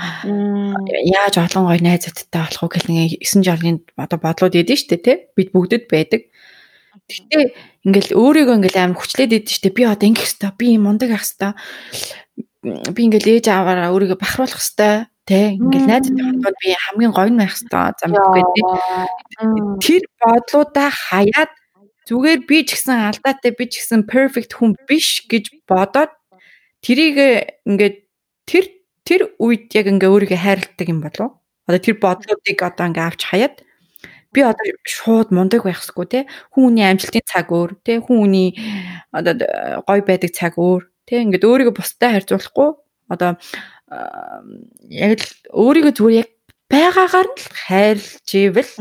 Яаж олон гоё найзуудтай болох уу гэх нэг 9 жолны одоо бодлууд идэв штэ те. Бид бүгдэд байдаг. Гэтэ ингээл өөрийгөө ингээл амар хүчлээд идэв штэ. Би одоо ингэх хэвээр би мундаг ах хэвээр би ингээл ээж аваараа өөрийгөө бахруулах хэвээр те ингээл найзтай холбоод би хамгийн гоё нь байх хэвээр замгүй те. Тэр бодлуудаа хаяад зүгээр би ч гэсэн алдаатай би ч гэсэн perfect хүн биш гэж бодоод Тэрийг ингээд тэр тэр үед яг ингээ өөрийгөө хайрладаг юм болов? Одоо тэр бодлуудыг одоо ингээ авч хаяад би одоо шууд мундаг байхсгүй те. Хүн хүний амжилтын цаг өөр те. Хүн хүний одоо гой байдаг цаг өөр те. Ингээд өөрийгөө бусдад харьцуулахгүй одоо яг л өөрийгөө зүгээр яг байгаагаар нь хайрлж ивэл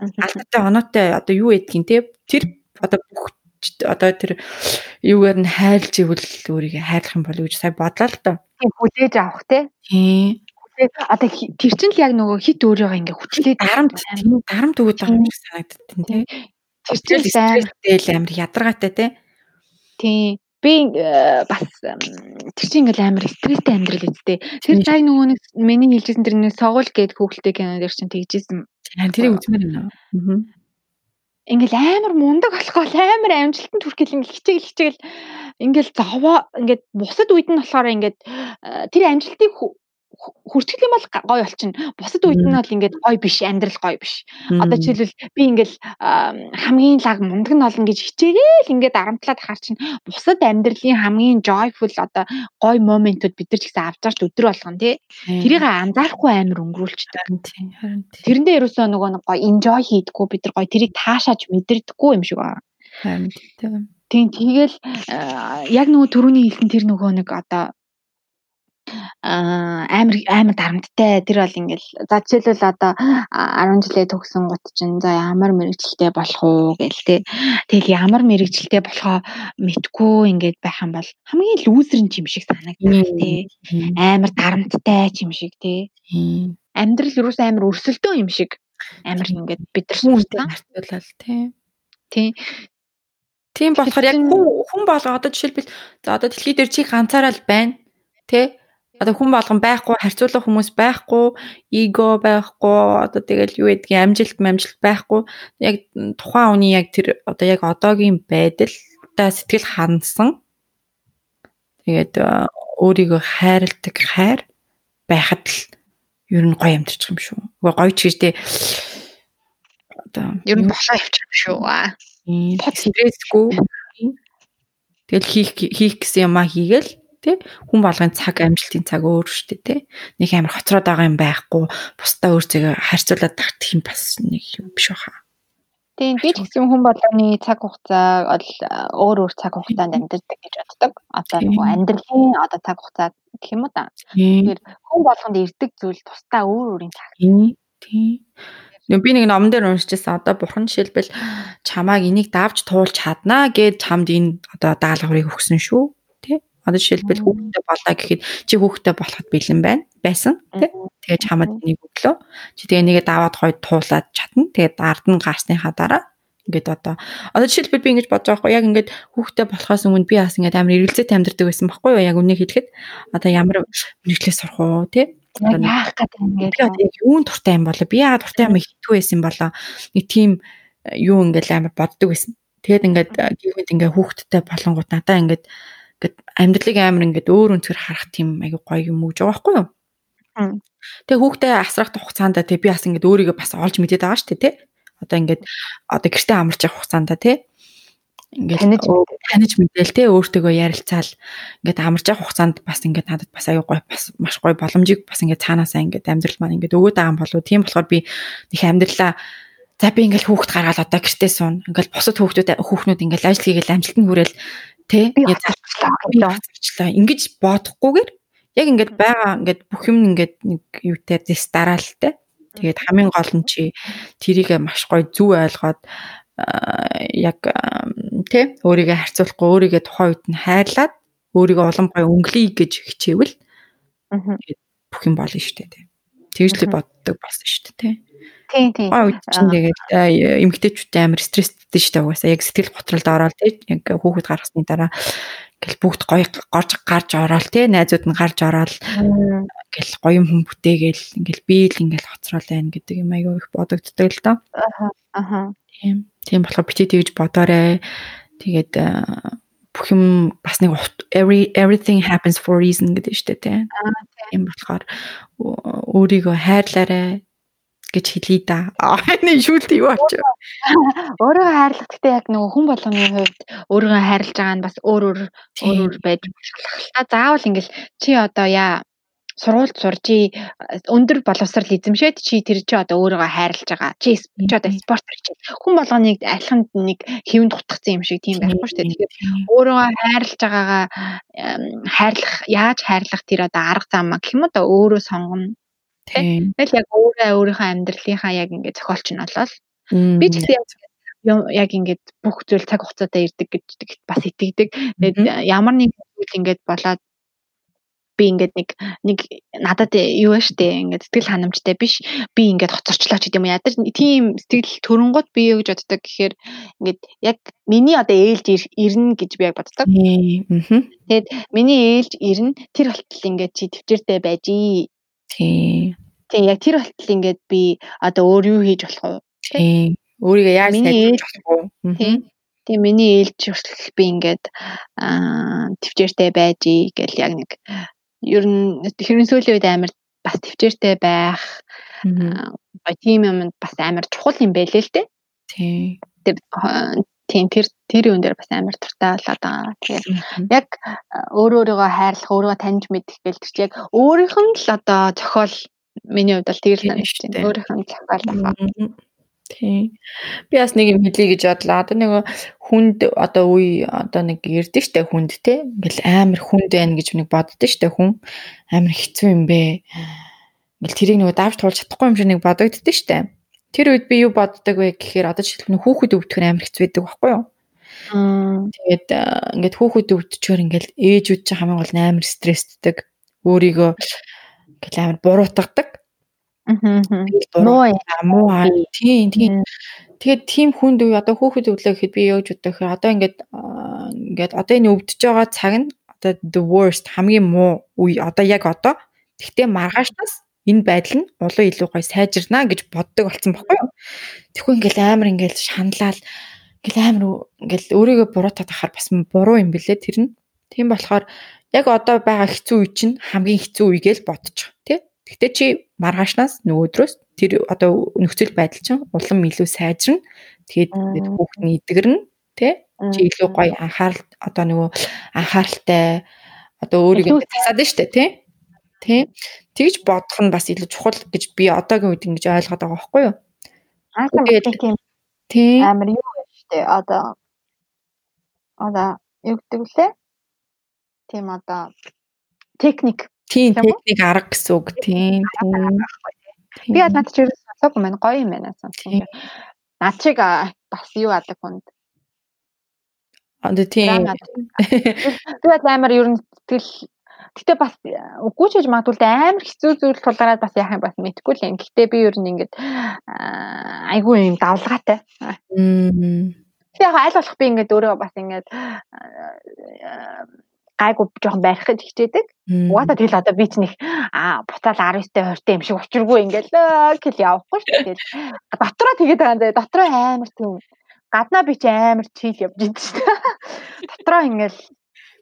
алдтай оноотой одоо юу ядгийн те. Тэр одоо бүх одоо тэр юугаар нь хайрлж ивэл өөрийгөө хайрлах юм болов гэж сая бодлоо л доо. Тийм хүлээж авах те. Тийм. Одоо тэр чинь л яг нөгөө хит өөрийгөө ингээ хүчлээд дарамт дарамт өгöd байгаа юм шиг санагддаг тийм те. Тэр чинь стресстэй амар ядаргаатай те. Тийм. Би э, бас тэр чинь ингээл амар стресстэй амьдрал үсттэй. Тэр цай нөгөө нэг миний хэлжсэн тэр нэг согуул гээд хүүхэлтэй кино дээр чинь тэгжсэн. Тэрийг үзмээр байна. Аа ингээл амар мундаг болохгүй амар амжилтанд хүрэхэл ингээл хичээл хичээл ингээл зовоо ингээд бусад үед нь болохоор ингээд э, тэр амжилтыг хүртгэл юм бол гоё болчихно. Бусад үед нь бол ингээд гоё биш, амьдрал гоё биш. Одоо жишээлбэл би ингээд хамгийн лаг мундаг нь олон гэж хичээгээл ингээд арамтлаад хаар чинь бусад амьдралын хамгийн joyful одоо гоё моментууд бид нар ч гэсэн авч байгаач өдөр болгон тий. Тэрийг анзаарахгүй амар өнгөрүүлчихдэг. Тэрэндээ ерөөсөө нөгөө нэг гоё enjoy хийдэггүй бид нар гоё тэрийг таашааж мэдэрдэггүй юм шиг байна. Харин тийм тэгэл яг нөгөө төрөний хэлсэн тэр нөгөө нэг одоо амар амар дарамттай. Тэр бол ингээл за жишээлбэл одоо 10 жилээ төгсөн гут чинь за ямар мэрэгчлээ болох уу гээл те. Тэгэл ямар мэрэгчлээ болохоо мэдгүй ингээд байх юм бол хамгийн лүүзер юм шиг санагддаг те. Амар дарамттай юм шиг те. Амьдрал юус амар өрсөлдөө юм шиг амар ингээд бид нар хүмүүстэй харьцуулал те. Тийм. Тийм болохоор яг хүн болго одоо жишээлбэл за одоо дэлхий дээр чи ганцаараа л байна. Тэ? Одоо хүн болгон байхгүй, харьцуулах хүмүүс байхгүй, эго байхгүй, одоо тэгэл юу гэдгийг амжилт амжилт байхгүй. Яг тухайн хүний яг тэр одоо яг одоогийн байдалтай сэтгэл хандсан. Тэгээд өөрийгөө хайрладаг хайр байхад л ер нь гоё амьдчих юм шүү. Угаа гоё ч гэжтэй одоо ер нь бослоо явчих юм шүү. Под стрессгүй. Тэгэл хийх хийх гэсэн юмаа хийгээл тий хүн болгоны цаг амжилтын цаг өөр шүү дээ тий нэг амар хоцроод байгаа юм байхгүй бусдаа өөр зэгээ харьцуулаад тагтах юм бас нэг юм биш баха Тийм би ч гэсэн хүн болгоны цаг хугацаа өөр өөр цаг хугацаанд амьдардаг гэж боддог. Одоо нөгөө амьдралын одоо цаг хугацаа гэх юм уу та. Тэгэхээр хүн болгонд ирдэг зүйл тусдаа өөр өөрийн цаг. Тийм. Би нэг номон дээр уншижсэн одоо бурхан жишээлбэл чамааг энийг давж туулж чаднаа гэд чамд энэ одоо даалгаврыг өгсөн шүү. Одоо жишээлбэл хүүхдтэй болоо гэхэд чи хүүхдтэй болоход бэлэн байна байсан тий. Тэгээд чамд энийг өглөө. Чи тэгээ нэгэ даваад хойд туулаад чадна. Тэгээд ард нь гарсныхаа дараа ингээд одоо. Одоо жишээлбэл би ингэж бодож байгаа хгүй яг ингээд хүүхдтэй болохоос өмнө би бас ингээд амар эргэлзээтэй амьдардаг байсан байхгүй юу? Яг үнийг хэлэхэд. Одоо ямар мэрэгчлээ сурах уу тий яах гэдэг. ингээд юун туртай юм болоо би яагаад туртай юм хитүү байсан болоо? Нэг тийм юу ингээд амар боддог байсан. Тэгээд ингээд гівэнд ингээд хүүхдтэй болонгууд надаа ингээд Гэт амьдралыг амар ингээд өөр өнцгөр харах тийм айгүй гоё юм өгж байгаа байхгүй юу? Тэгээ хүүхдээ асрах хугацаанд тий би бас ингээд өөрийгөө бас олж мэдээд байгаа шүү дээ тий. Одоо ингээд одоо гэртээ амарч явах хугацаанд тий ингээд таниж таниж мэдээл те өөртөөгөө ярилцаал. Ингээд амарч явах хугацаанд бас ингээд надад бас аюу гой бас маш гой боломжийг бас ингээд цаанаасаа ингээд амьдрал маань ингээд өгөөд байгаа юм болов тийм болохоор би нэг амьдралаа за би ингээд хүүхд гаргаад одоо гэртээ суун ингээд бусад хүүхдүүд хүүхнүүд ингээд ажил хийгээл амжилтанд хүрээл Тэ? Ингээд зарчлаа. Ингэж бодохгүйгээр яг ингээд байгаа ингээд бүх юм ингээд нэг юутай дэс дараалтай. Тэгээд хамгийн гол нь чи тэрийг маш гоё зүв ойлгоод яг тэ өөрийгөө харьцуулахгүй өөрийгөө тухайн үед нь хайрлаад өөрийгөө улам гоё өнгөлөе гэж хичээвэл бүх юм болно шүү дээ. Тэгж л боддог болсон шүү дээ. Тийм тийм. Аа үед чинь тэгээд эмгтээчүүдтэй амар стресстэй дээ угаасаа яг сэтгэл готролд ороод тийм яг хүүхэд гаргасны дараа ингээл бүгд гоё горж гарч ороод тийм найзууд нь гарч ороод ингээл гоё хүн бүтээгээл ингээл би л ингээл хоцрол байна гэдэг юм аягүй их бодогддог л доо. Аха. Аха. Тийм. Тийм болохоор бити тэгж бодоорой. Тэгээд бүх юм бас нэг every everything happens for reason гэдэг шүү дээ тийм. Тийм болохоор өөрийгөө хайрлаарай гэж хэлий да. Энэ шүүлт юу ачаа. Өөрийгөө хайрлах гэхдээ яг нөгөө хүн болгоны хувьд өөрийгөө хайрлаж байгаа нь бас өөр өөр өөр байж болох л та. Заавал ингээл чи одоо яа сургуульд суржи өндөр боловсрал эзэмшээд чи тэр чи одоо өөрийгөө хайрлаж байгаа. Чи чи одоо спортер хичээл. Хүн болгоныг алханд нэг хэвэн дутгцсан юм шиг тийм байхгүй шүү дээ. Тэгэхээр өөрийгөө хайрлаж байгаагаа хайрлах яаж хайрлах тэр одоо арга зам гэх юм да өөрөө сонгоно Тийм. Тэгэл яг өөрөө өөрийнхөө амьдралынхаа яг ингээд зохиолч нь болол. Би ч гэсэн яг ингээд бүх зүйл цаг хугацаатай ирдэг гэж бас итгэдэг. Тэгээд ямар нэг зүйл ингээд болоод би ингээд нэг нэг надад юу вэ штэ ингээд сэтгэл ханамжтай биш би ингээд хоцорчлоо ч гэдэм юм ядаж тийм сэтгэл төрөнгөд би юу гэж боддог гэхээр ингээд яг миний одоо ээлж ирнэ гэж би яг боддог. Тэгээд миний ээлж ирнэ тэр болтол ингээд чи төвчээртэй байж ий. Тийм. Тийм яг тэр болтол ингээд би одоо өөр юу хийж болох вэ? Тийм. Өөрийгөө яаж сайжруулах болох вэ? Тийм. Тэгээ миний ээлж хүртэл би ингээд аа төвчээртэй байж гэл яг нэг ер нь хэрэн сүүлийн үед амар бас төвчээртэй байх аа тийм юм бас амар чухал юм байлээ л дээ. Тийм. Тэр тийм тэр тэр юм дээр бас амар туртай болоод байгаа. Тэгээд яг өөрөө өөрийгөө хайрлах, өөрийгөө таньж мэдэх гэл тэр чинь яг өөрийнх нь л одоо зохиол миний хувьд бол тэгэл санагдаж байна. Өөрийнх нь зохиол байгаа. Тийм. Би бас нэг юм хэлье гэж бодлоо. Одоо нэг хүнд одоо үе одоо нэг ярдэ штэ хүнд те. Ингээл амар хүнд байна гэж нэг боддоо штэ хүн. Амар хэцүү юм бэ. Ингээл тэрийг нэг давж туулж чадахгүй юм шиг нэг бодогддөө штэ. Тэр үед би юу боддог вэ гэхээр одоо жишээлбэл хүүхэд өвдөх нь амар хэцүү байдаг байхгүй юу? Тэгээд ингээд хүүхэд өвдчихөр ингээл ээжүүд чинь хамгийн гол амар стрессддэг. Өөрийгөө ингээл амар буруутгадаг. Муу муу тийм тийм. Тэгээд тийм хүнд үе одоо хүүхэд өглөө гэхэд би яаж боддог гэхээр одоо ингээд ингээд одоо энэ өвдөж байгаа цаг нь одоо the worst хамгийн муу үе одоо яг одоо. Тэгтээ маргаашнаас энэ байдал нь улуу илүү гой сайжирнаа гэж боддог болсон байхгүй юу? Тэгэхгүй ингээл амар ингээл шаналал ингээл амар ингээл өөрийгөө буруутаад ахаар бас буруу юм бэлээ тэр нь. Тийм болохоор яг одоо байгаа хэцүү үе чинь хамгийн хэцүү үе гэж бодчих тий. Гэтэ чи маргаашнаас нөгөөдрөөс тэр одоо нөхцөл байдал чинь улам илүү сайжирна. Тэгээд хүүхэд нь идэгэрнэ тий. Чи илүү гоё анхаарал одоо нөгөө анхааралтай одоо өөрийгөө засаад штэ тий. Тий. Тэгж бодох нь бас илүү чухал гэж би одоогийн үед ингэж ойлгоод байгаа байхгүй юу? Тийм. Тий. Амар юу штэ одоо одоо юу гэдэг вүлээ? Тийм одоо техник Тийм техник арга гэсэн үг тийм. Би над чи сонсоогүй маань гоё юм байна сонсон. Над чиг бас юу адаг хүнд. Аа тийм. Тэгээд амар ер нь тэгэл Гэтэ бас үгүй ч гэж магадгүй амар хэцүү зүйл тулгараад бас яах юм бас мэдэхгүй л юм. Гэтэ би ер нь ингээд айгүй юм давлгаатай. Би яг аль болох би ингээд өөрөө бас ингээд гайгүй жоохон барихад хичээдэг. Угаасаа тэгэл одоо би ч нэг аа буцаал 19-тэй 20-тэй юм шиг учиргүй ингээл гэл явахгүй шүү. Тэгэл дотроо тэгээд байгаа юм. Дотроо амар тийм гаднаа би ч амар чийл явж идэв шүү. Дотроо ингээл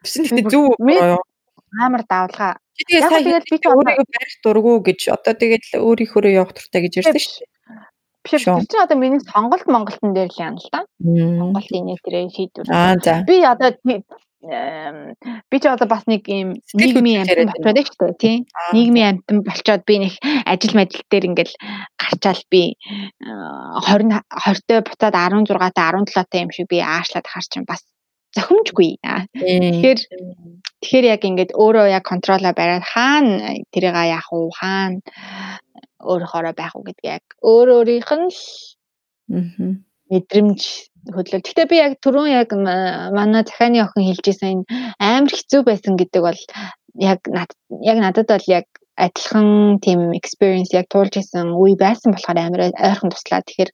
Тэсн ихтэй зүв амар давлгаа. Тэгээд сая тэгэл би ч өөрийгөө барих дурггүй гэж одоо тэгэл өөрийнхөө явах туртай гэж ярьсан шүү дээ. Биш тэр чинь одоо миний сонголт Монголтон дээр л юм л да. Монголын нэг тэрэ шийдвэр. Би одоо би ч одоо бас нэг юм нийгмийн амьтан болчиход шүү дээ тийм нийгмийн амьтан болчоод би нэг ажил мэдэл дээр ингээл гарчаал би 20 20-той буцаад 16 та 17 та юм шиг би аашлаад харч юм бас зохимжгүй тэгэхээр тэгэхээр яг ингээд өөрөө яг контролоо бариад хаана тэрийг яах уу хаана өөрөөрөө байх уу гэдгийг яг өөр өөрийнх нь мэдрэмж хөдлөл. Гэхдээ би яг түрүүн яг манай захааны охин хэлжсэн энэ амар хэцүү байсан гэдэг бол яг яг надад бол яг адилхан тийм experience яг туулж исэн үе байсан болохоор амар ойрхон туслаа. Тэгэхээр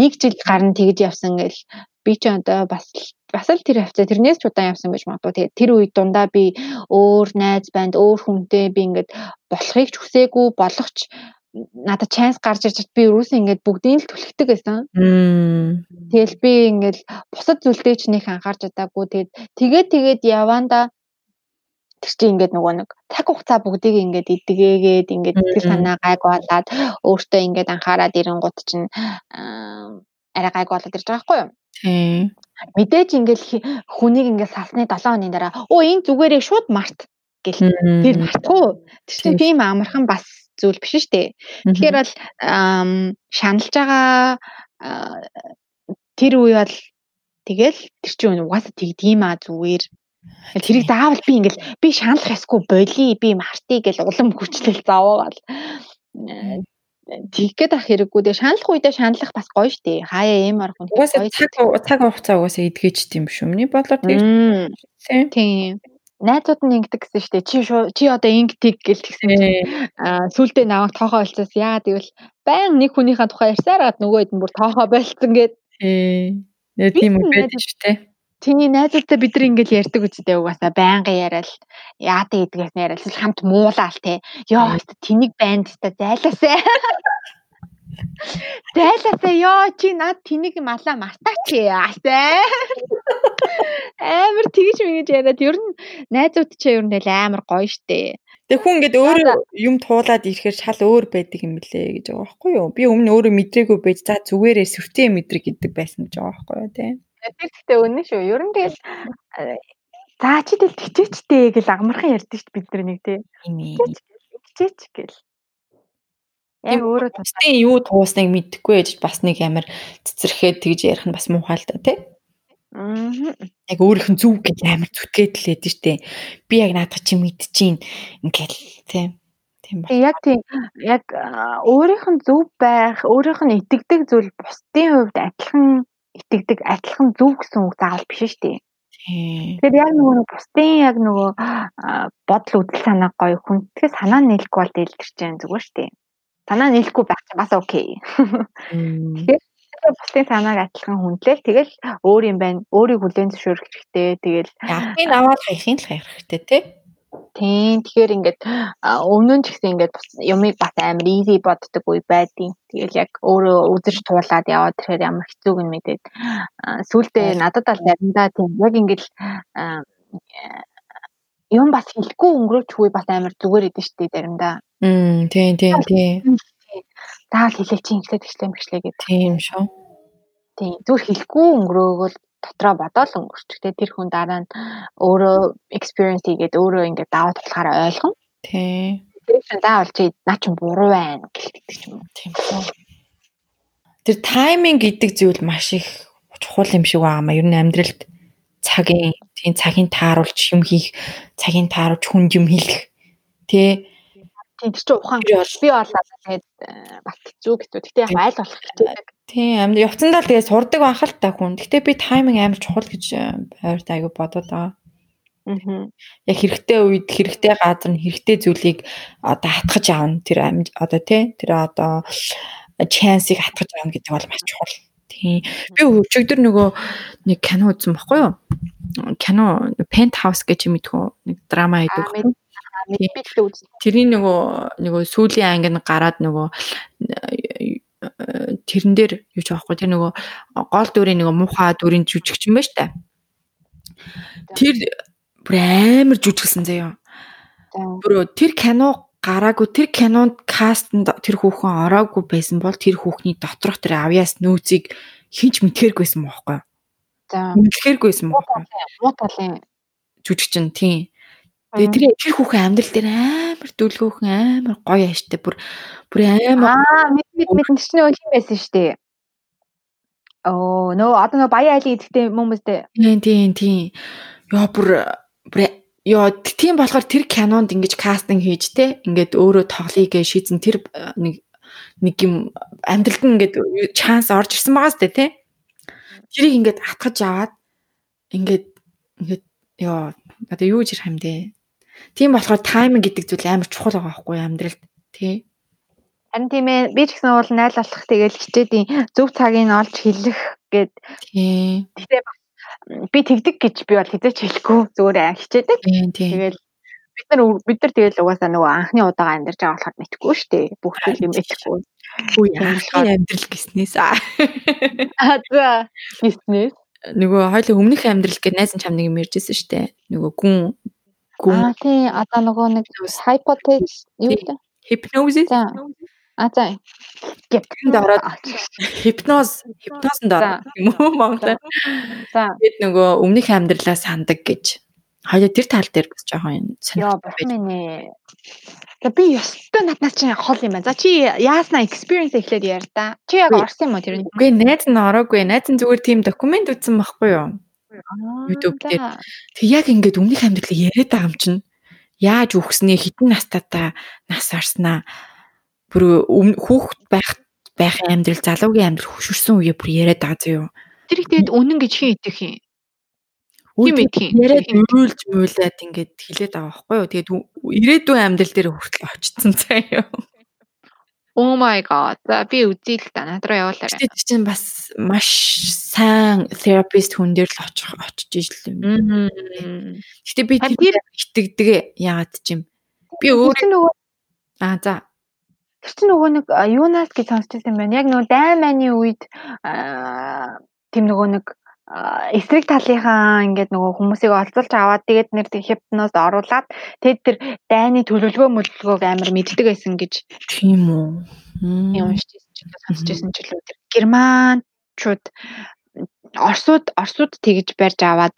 нэг жил гарна тэгж явсан гэл би ч одоо бас бас л тэр хавцаа тэрнээс ч удаан явсан гэж магадгүй. Тэгээд тэр үед дундаа би өөр найз банд өөр хүнтэй би ингээд болохыг ч хүсээгүй болохч надад чанс гарч ирж би юусэн ингээд бүгдийг л түлхдэг байсан. Тэгэл би ингээд бусад зүйлдээ ч нэг анхаарч удаагүй. Тэгээд тэгээд тэгээд яванда тэр чинь ингээд нөгөө нэг цаг хугацаа бүгдийг ингээд идгээгээд ингээд тэр санаа гайг болоод өөртөө ингээд анхаарад ирэнгууд чинь арай гайг болоод ирж байгаа байхгүй юу? Тийм. Мэдээж ингээд хүнийг ингээд салсны 7 хоногийн дараа оо энэ зүгээрээ шууд март гэл тэр мартгүй. Тэр тийм амархан бас зүйл биш шүү дээ. Тэгэхээр бол шаналж байгаа тэр үе бол тэгэл тэр чинь угаасаа тэгдэм а зүгээр тэрийг заавал би ингээл би шаналах ясгүй боли би мартыг гэл улам хүчлэл заавал Тэгэх гээд ах хэрэггүй. Тэгээ шаналх үедээ шаналх бас гоё штэ. Хаяа эм арах хүн. Угаасаа цаг цаг хугацаа угаасаа эдгэж тийм шүү. Миний бодлоор тийм. Тийм. Найзууд нь ингэдэг гэсэн штэ. Чи чи одоо ингэдэг гэл тэгсэн чинь аа сүулдэ намайг тоохоо болцоос яа тэгвэл байн нэг хүнийхээ тухай ярьсаар гад нөгөөд нь бүр тоохоо болцсон гэд. Ээ. Тийм үү байдаг шүү те. Тэний найзуудтай бид нар ингээл ярьдаг үстэй угаасаа байнгын яриад яадаг гэдгээс яриад л хамт муулаал те. Йоо тэнийг байнд та зайлаасаа. Зайлаасаа ёо чи над тэнийг малаа мартаач яасаа. Амар тэгж мэгэж яриад ер нь найзууд чи ер нь л амар гоё штэ. Тэг хүн ингээд өөрөө юм туулаад ирэхээр шал өөр байдаг юм лээ гэж байгаа байхгүй юу? Би өмнө өөрөө мэдрээгүй байж за зүгээрээ сүртэй мэдрэг гэдэг байсан гэж байгаа байхгүй юу те. Тэр гэхдээ үнэн шүү. Ер нь тэгэл за чи тэл хичээчтэй гэл амархан ярьдаг шүү бид нар нэг тий. Хичээч гэл. Яг өөрөө тусдын юу туусныг мэдэхгүй ээж бас нэг амар цэцэрхээд тэгж ярих нь бас муухай л да тий. Аа. Яг өөрийнх нь зүг гэж амар зүтгээд л байдэн штэ. Би яг наадах чи мэдчихээн ингээл тий. Тийм ба. Яг тийм яг өөрийнх нь зөв байх, өөрийнх нь итгэдэг зүйл бусдын хувьд адилхан итгэдэг адилхан зөв гэсэн үг заавал биш шүү дээ. Тэгэхээр яг нөгөө бусдын яг нөгөө бодол үдэл санаа гоё хүндээс санаа нийлэхгүй бол дэлгэрч जैन зүгээр шүү дээ. Санаа нийлэхгүй байх чинь бас окей. Тэгэхээр бусдын санааг адилхан хүндлээл тэгэл өөр юм байна. Өөрийг хүлээн зөвшөөрөх хэрэгтэй. Тэгэл яг аваад хайхын л хайх хэрэгтэй тий. Тийм. Тэгэхээр ингээд өмнө нь ч гэсэн ингээд юмыг бас амар easy боддог үе байдیں۔ Тэгэл яг өөрөө үзэж туулаад яваад тэгэхээр ямар хэцүүг нь мэдээд сүултээ надад бол заримдаа тийм яг ингээд юм бас хэлэхгүй өнгөрөөчгүй бас амар зүгээр идэв штэ заримдаа. Мм тийм тийм тийм. Заавал хэлээ чи ингэлээ тэгшлээ мэгшлээ гэдэг. Тийм шүү. Тийм. Зүгээр хэлэхгүй өнгөрөөгөл дотроо бодоол өнгөрчих те тэр хүн дараа нь өөрөө experience хийгээд өөрөө ингээд даваад болохоор ойлгоно. Тий. Тэр чинь заавал чи наа чи буруу байна гэлдэг ч юм. Тийм үү. Тэр тайминг гэдэг зүйл маш их чухал юм шиг байгаа маа. Ер нь амьдралд цагийн тийм цагийн тааруулж юм хийх, цагийн тааруулж хүнд юм хэлэх. Тэ Тийм тэр чинь ухаан би боллоо тэгээд э, бас хэцүү хэцүү. Гэтэ яг айл болох хэцүү. Тийм амьд явцандаа л тэгээ сурдаг та хүн. Гэтэ би тайминг амар чухал гэж байрт айгу бодоод байгаа. Аа. Яг хэрэгтэй үед хэрэгтэй газар нь хэрэгтэй зүйлийг одоо хатгаж аавна. Тэр одоо тий тэр одоо чансыг хатгаж аавна гэдэг бол маш чухал. Тийм. Би өчигдөр нөгөө нэг кино үзсэн баггүй юу? Кино Penthouse гэж юм идэх нэг драма хийдэг. Мэдээлэл үзсэн. Тэрний нөгөө нөгөө сүүлийн анги нь гараад нөгөө тэрэн дээр юу ч аахгүй тэр нөгөө гол дүрийн нөгөө муухай дүрийн жүжигч юм байна штэ. Тэр бүр амар жүжигсэн заяа. Бүр тэр кино гараагүй тэр кинонд кастнд тэр хүүхэн ороогүй байсан бол тэр хүүхний доторх тэр авьяас нөөцийг хинч мэдхээргүйсэн мөхгүй. За. Мэдхээргүйсэн мөхгүй. Муу талын жүжигчин тийм. Тэгээ тэр тэр хүүхэн амьдрал дээр амар дүлгөөхөн амар гоё ааштай бүр бүр амар аа мэд мэд мэд чинь нөө хин байсан шүү дээ. Оо нөө одоо нөө баяа айлын эзэгтэй хүмүүстээ. Тийм тийм тийм. Яа бүр бүр Яа тийм болохоор тэр кинонд ингэж кастинг хийж те ингээд өөрөө тоглоё гэж шийдсэн тэр нэг нэг юм амьдралд нь ингээд чанс орж ирсэн байгаа сте те тэрийг ингээд хатгаж аваад ингээд ингээд яа одоо юу гэж бэ Тийм болохоор тайминг гэдэг зүйл амар чухал байгаа байхгүй амьдралд тий. Харин тийм ээ би ч гэсэн уул найл болох тэгэл хичээдийн зөв цагийг олж хэлэх гээд тий. Тэгтээ би тэгдэг гэж би бол хизээч хэлэхгүй зүгээр хичээдэг. Тэгэл бид нар бид нар тэгэл угаасаа нөгөө анхны удаага амьдарч байгаа болохоор мэдхгүй шүү дээ. Бүх зүйл юм мэдхгүй. Үгүй анхны амьдрал гиснээс аа. За гиснээс нөгөө хоёлын өмнөх амьдрал гэж найз чам нэг юм ярьжсэн шүү дээ. Нөгөө гүн Аа тий одоо нөгөө нэг hypothesis юу вэ? Hypnosis. А за. Гэтэнд ороод хипноз хипнозонд ороод юм уу Монголоор. За. Тэгэд нөгөө өмнөх амьдралаа сандаг гэж. Хоёул тэр тал дээр бас жоохон сонирхолтой байна. Гэ би ёстой наднаас чинь хол юм байна. За чи яаснаа experience эхлээд яар та. Чи яг орсон юм уу тэр нь? Үгүй найз нь ороогүй. Найз нь зүгээр тийм документ үзсэн байхгүй юу? YouTube дээр. Тэг яг ингээд өмнөх амьдралыг яриад байгаа юм чинь яаж үхснээ хитэн настайдаа нас орснаа бүр хүүхэд байх байх амьдрал залуугийн амьдрал хөшөрсөн үеэ бүр яриад байгаа зөө. Тэр их тэгээд үнэн гэж хин идэх юм. Хим идэх юм. Яриад мөөлж мөөлээд ингээд хилээд байгаа байхгүй юу. Тэгээд ирээдүйн амьдрал дээр хүртэл очсон заяа. Oh my god. Би үзье л да. Над руу явуулаарай. Гэтэл чинь бас маш сайн therapist хүн дээр л очих очиж ижил юм. Гэтэ би тэр итгэдэг яагаад ч юм. Би өөрөө нөгөө Аа за. Тэр чинь нөгөө нэг юунаас гэж сонсч байсан байна. Яг нөгөө дайн майны үед тийм нөгөө нэг эсрэг талынхаа ингээд нөгөө хүмүүсийг олзуулж аваад тэгээд нэр хипноз оруулаад тэгээд тэр дайны төлөвлөгөө мөлөлгөөг амар мэддэг байсан гэж тийм үү. юм шүү дээ сонсч байсан ч л тэр германчууд Орсууд Орсууд тэгж барьж аваад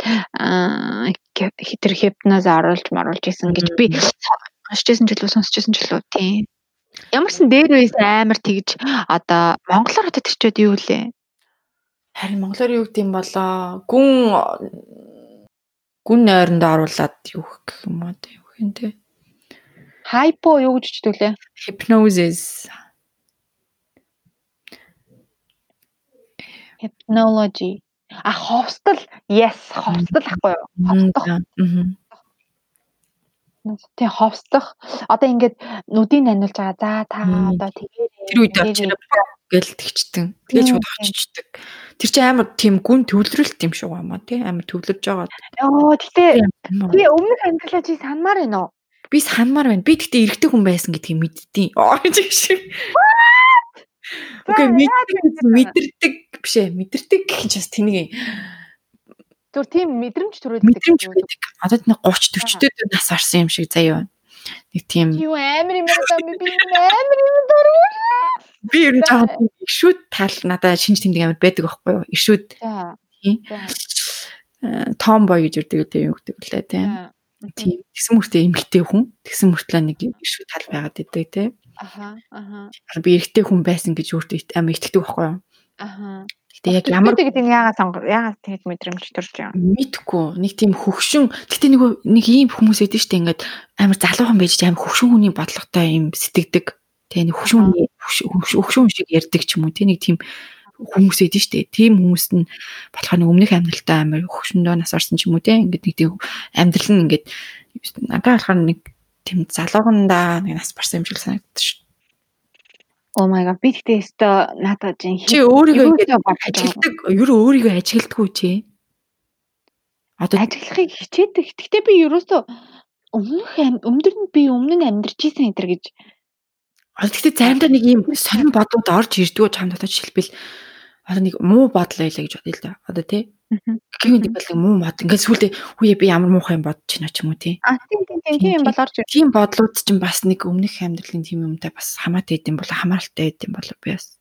тэр хипноз оруулж маруулж исэн гэж би сонсчсэн ч илүү сонсчсэн ч илүү тийм ямарсан дээр үес амар тэгж одоо монголоор одоо тэрчээд юу лээ Харин монголоор юу гэдэм болоо гүн гүн нойронд оруулаад юу гэх юм уу те юу юм те. Hypo юу гэж читүүлээ? Hypnosis. Hypnology. А ховстол. Yes, ховстол ахгүй юу? Ховстол. Тэг ховслох одоо ингээд нүдийг наниулж байгаа. За та одоо тэгээд тэр үед очиж гэл тэгчтэн. Тэгээд шууд очичдаг. Тэр чинь амар тийм гүн төвлөрөлт юм шиг байна тий амар төвлөрж байгаа. Йоо гэтээ би өмнөх амьдралаа чи санмаар байна уу? Би санмаар байна. Би гэтээ эрэгтэй хүн байсан гэдгийг мэдтiin. Оо чи шиг. Окей мэдэрдэг биш ээ мэдэрдэг гэх чинь бас тэнийг Зүр тийм мэдрэмж төрөөд мэдрэмж байдаг. Одоо нэг 30 40 дэх нас орсон юм шиг заяа байна. Нэг тийм юу амар юм байна би амар юм дөрвөл. Би ер нь жоохон ишүүд тал надад шинж тэмдэг амар байдаг байхгүй юу? Ишүүд. Тийм. Том бой гэж үрдэг үү юм гэдэг үлээ тийм. Тийм. Тэгсэн мөртөө эмгтэй хүн. Тэгсэн мөртлөө нэг ишүүд тал байгаад идэг тийм. Аха. Аха. Би эрэгтэй хүн байсан гэж өөртөө амар итгэдэг байхгүй юу? Аха. Гэтэ яг ямар гэдэг нь яагаад сонгор яагаад тэгж мэдрэмж төрж байгаа юм. Мэдхгүй. Нэг тийм хөвшин. Гэтэ нэг нэг ийм хүмүүс шүү дээ. Ингээд амар залуухан байж амар хөвшин хүний бодлоготой юм сэтгэдэг. Тэ нэг хөвшин хөвшин шиг ярьдаг ч юм уу. Тэ нэг тийм хүмүүс эдэн штэ. Тийм хүмүүст нь болохоор нэг өмнөх амьдралтаа амар хөвшөндөө нас орсон ч юм уу те. Ингээд нэг тийм амьдрал нь ингээд агаа болохоор нэг тийм залуугандаа нэг нас барсан юм шиг санагддаг шүү. Oh my god би тэгтээ өстой надад жин чи өөрийгөө ингэж ажигладаг ер нь өөрийгөө ажигладаггүй чи? Одоо ажиглахыг хичээдэг. Тэгтээ би ерөөсөө өмнөх өмнөдөр нь би өмнө нь амьдарч исэн энэ гэж. Одоо тэгтээ заримдаа нэг юм сонин бодууд орж ирдгүү чамд одоо жишээлбэл одоо нэг муу бодол байлаа гэж бодъё л да одоо тий Гэнэ бол муу мод ингээд сүулдэ хүүе би ямар муухай юм бодож байна ч юм уу тий. А тийм тийм тийм тийм бол орж ирэх. Тийм бодлууд ч бас нэг өмнөх амьдралын тийм юмтай бас хамаатай идэм бол хамааралтай идэм бол би бас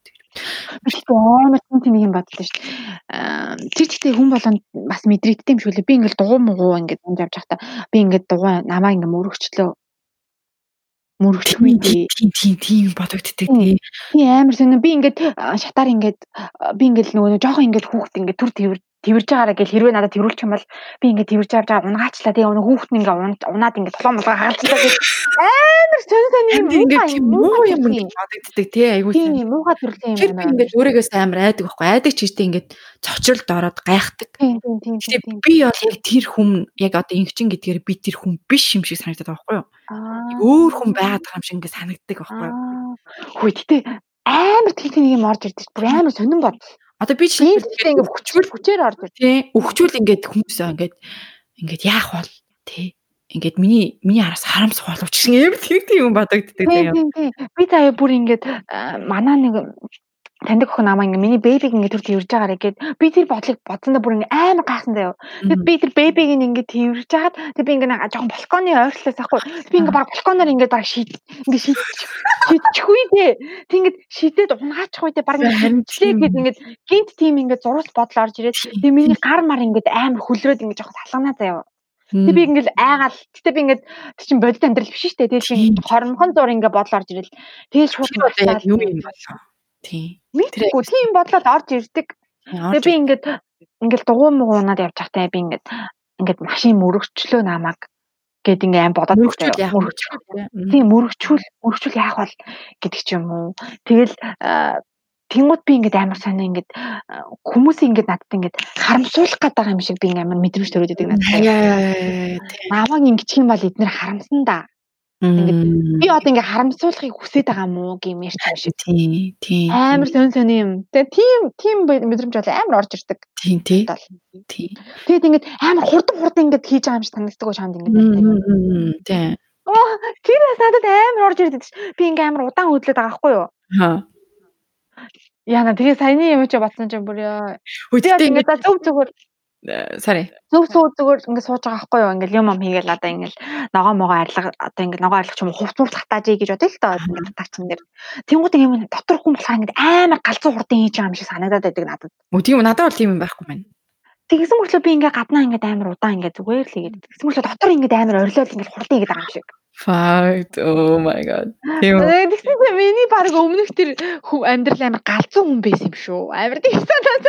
амар тийм тийм юм бодлоо шүү дээ. Тэр чигтээ хүн болгонд бас мэдрэгддэг юм шиг лээ. Би ингээд дугуй муугуу ингээд унд явж байхдаа би ингээд дугуй намаа ингээд мөрөгчлөө мөрөгчгүй тийм тийм тийм бодогддаг тий. Би амар сонир би ингээд шатаар ингээд би ингээд нөгөө жоохон ингээд хүүхд ингээд төр тэрвэр тэрж байгаараа гэл хэрвээ надад тэрүүлчих юм бол би ингээд авч байгаа унгаачлаа тэгээ өнө хүүхэд нь ингээд унаад ингээд толгой молгоо хагалцлаа гэж амар сонь сонь юм ингээд муу юм бодогддаг тий айгуу тийм муухай төрлийн юм байна. Ингээд өөрийгөөс амар айдаг байхгүй айдаг ч ихтэй ингээд цочролд ороод гайхдаг. Тийм тийм тийм. Би бол яг тэр хүн яг одоо инхчин гэдгээр би тэр хүн биш юм шиг санагдаад байгаа байхгүй юу? Өөр хүн байгаад байгаа юм шиг ингээд санагддаг байхгүй юу? Хөөе гэтээ амар тийм тийм юм орж ирдэг. Бүр амар сонирн бод. Одоо би ч ингээд хүчмэл хүчээр орж ир. Тий. Өвчүүл ингээд хүмүүс ингээд ингээд яах бол тий. Ингээд миний миний араас харамсах боловч гэсэн юм тийм юм бодогддог тийм. Би заяа бүр ингээд манаа нэг таньдаг охин намаа ингээ миний бэбиг ингээ төр тэрж байгаарэ гэд би тэр бодлыг бодсондоо бүр ингээ амар гайхсан заяа. Тэгэд би тэр бэбиг ингээ тэрж жагаад тэг би ингээ жоохон балконы ойрлолоос ахгүй. Би ингээ баг балконоор ингээ баг шийд ингээ шийд шийдчихгүй дээ. Тэг ингээ шийдээд унгаачихгүй дээ баг ингээ харинчлээ гэд ингээ гинт тим ингээ зурус бодол орж ирээд тэг миний гар мар ингээ амар хөлрөөд ингээ жоохон салганаа заяа. Тэг би ингээл айгаал гэтээ би ингээд чинь бодит амьдрал биш шүү дээ. Тэгэл би хормхон зур ингээ бодол орж ирэл. Тэгэл шууд юу юм болоо. Тийм. Мэдгүй тийм бодлоод орж ирдэг. Тэгээ би ингээд ингээд дугуй муугаад явж байхдаа би ингээд ингээд машин мөрөгчлөө намайг гэд ингээ аим бодоод мөрөгчүүл яах вэ? Тийм мөрөгчүүл мөрөгчүүл яах бол гэдэг ч юм уу. Тэгэл Тэнгууд би ингээд амар сонио ингээд хүмүүс ингээд надад ингээд харамсуулах гээд байгаа юм шиг би амар мэдрэмж төрөөд байдаг надад. Намайг ингэчих юм бол эднэр харамсан да. Ингээд би одоо ингээ харамсуулахыг хүсэж байгаа мó гэм ярьж байгаа шиг. Тий, тий. Амар сон сон юм. Тэгээ тийм тийм мэдрэмж бол амар орж ирдэг. Тий, тий. Тий. Тэгээд ингээд амар хурдан хурдан ингээд хийж байгаа юм шиг санагддаг шаанд ингээд. Тий. Оо, тэр бас надад амар орж ирдэг. Би ингээ амар удаан хөдлөд байгаа байхгүй юу? Аа Яна тэгээ саяны юм чи батсан чинь бүр яа. Үгүй ингээд зөв зүгээр sorry. Зөв зөв зүгээр ингээд сууж байгаа байхгүй юу? Ингээд юм ам хийгээл одоо ингээд ногоо могоо арилга одоо ингээд ногоо арилгач юм хувц хувц хатаажээ гэж бодъё л доо ингээд татаачин дээр. Тэнгууд юм дотор хүн болохоор ингээд амар галзуу хурдан хийж байгаа юм шиг санагдаад байдаг надад. Үгүй тийм надад бол тийм юм байхгүй маань. Тэгсэн мөртлөө би ингээ гаднаа ингээ амар удаан ингээ зүгээр л хийгээд. Тэгсэн мөртлөө дотор ингээ амар орилол ингээ хурдан хийгээд байгаа юм шиг. Fact. Oh my god. Тийм. Тэгсэн чинь миний баг өмнөх тэр амьдрал амар галзуу хүн байсан юм шүү. Амар тийм санаад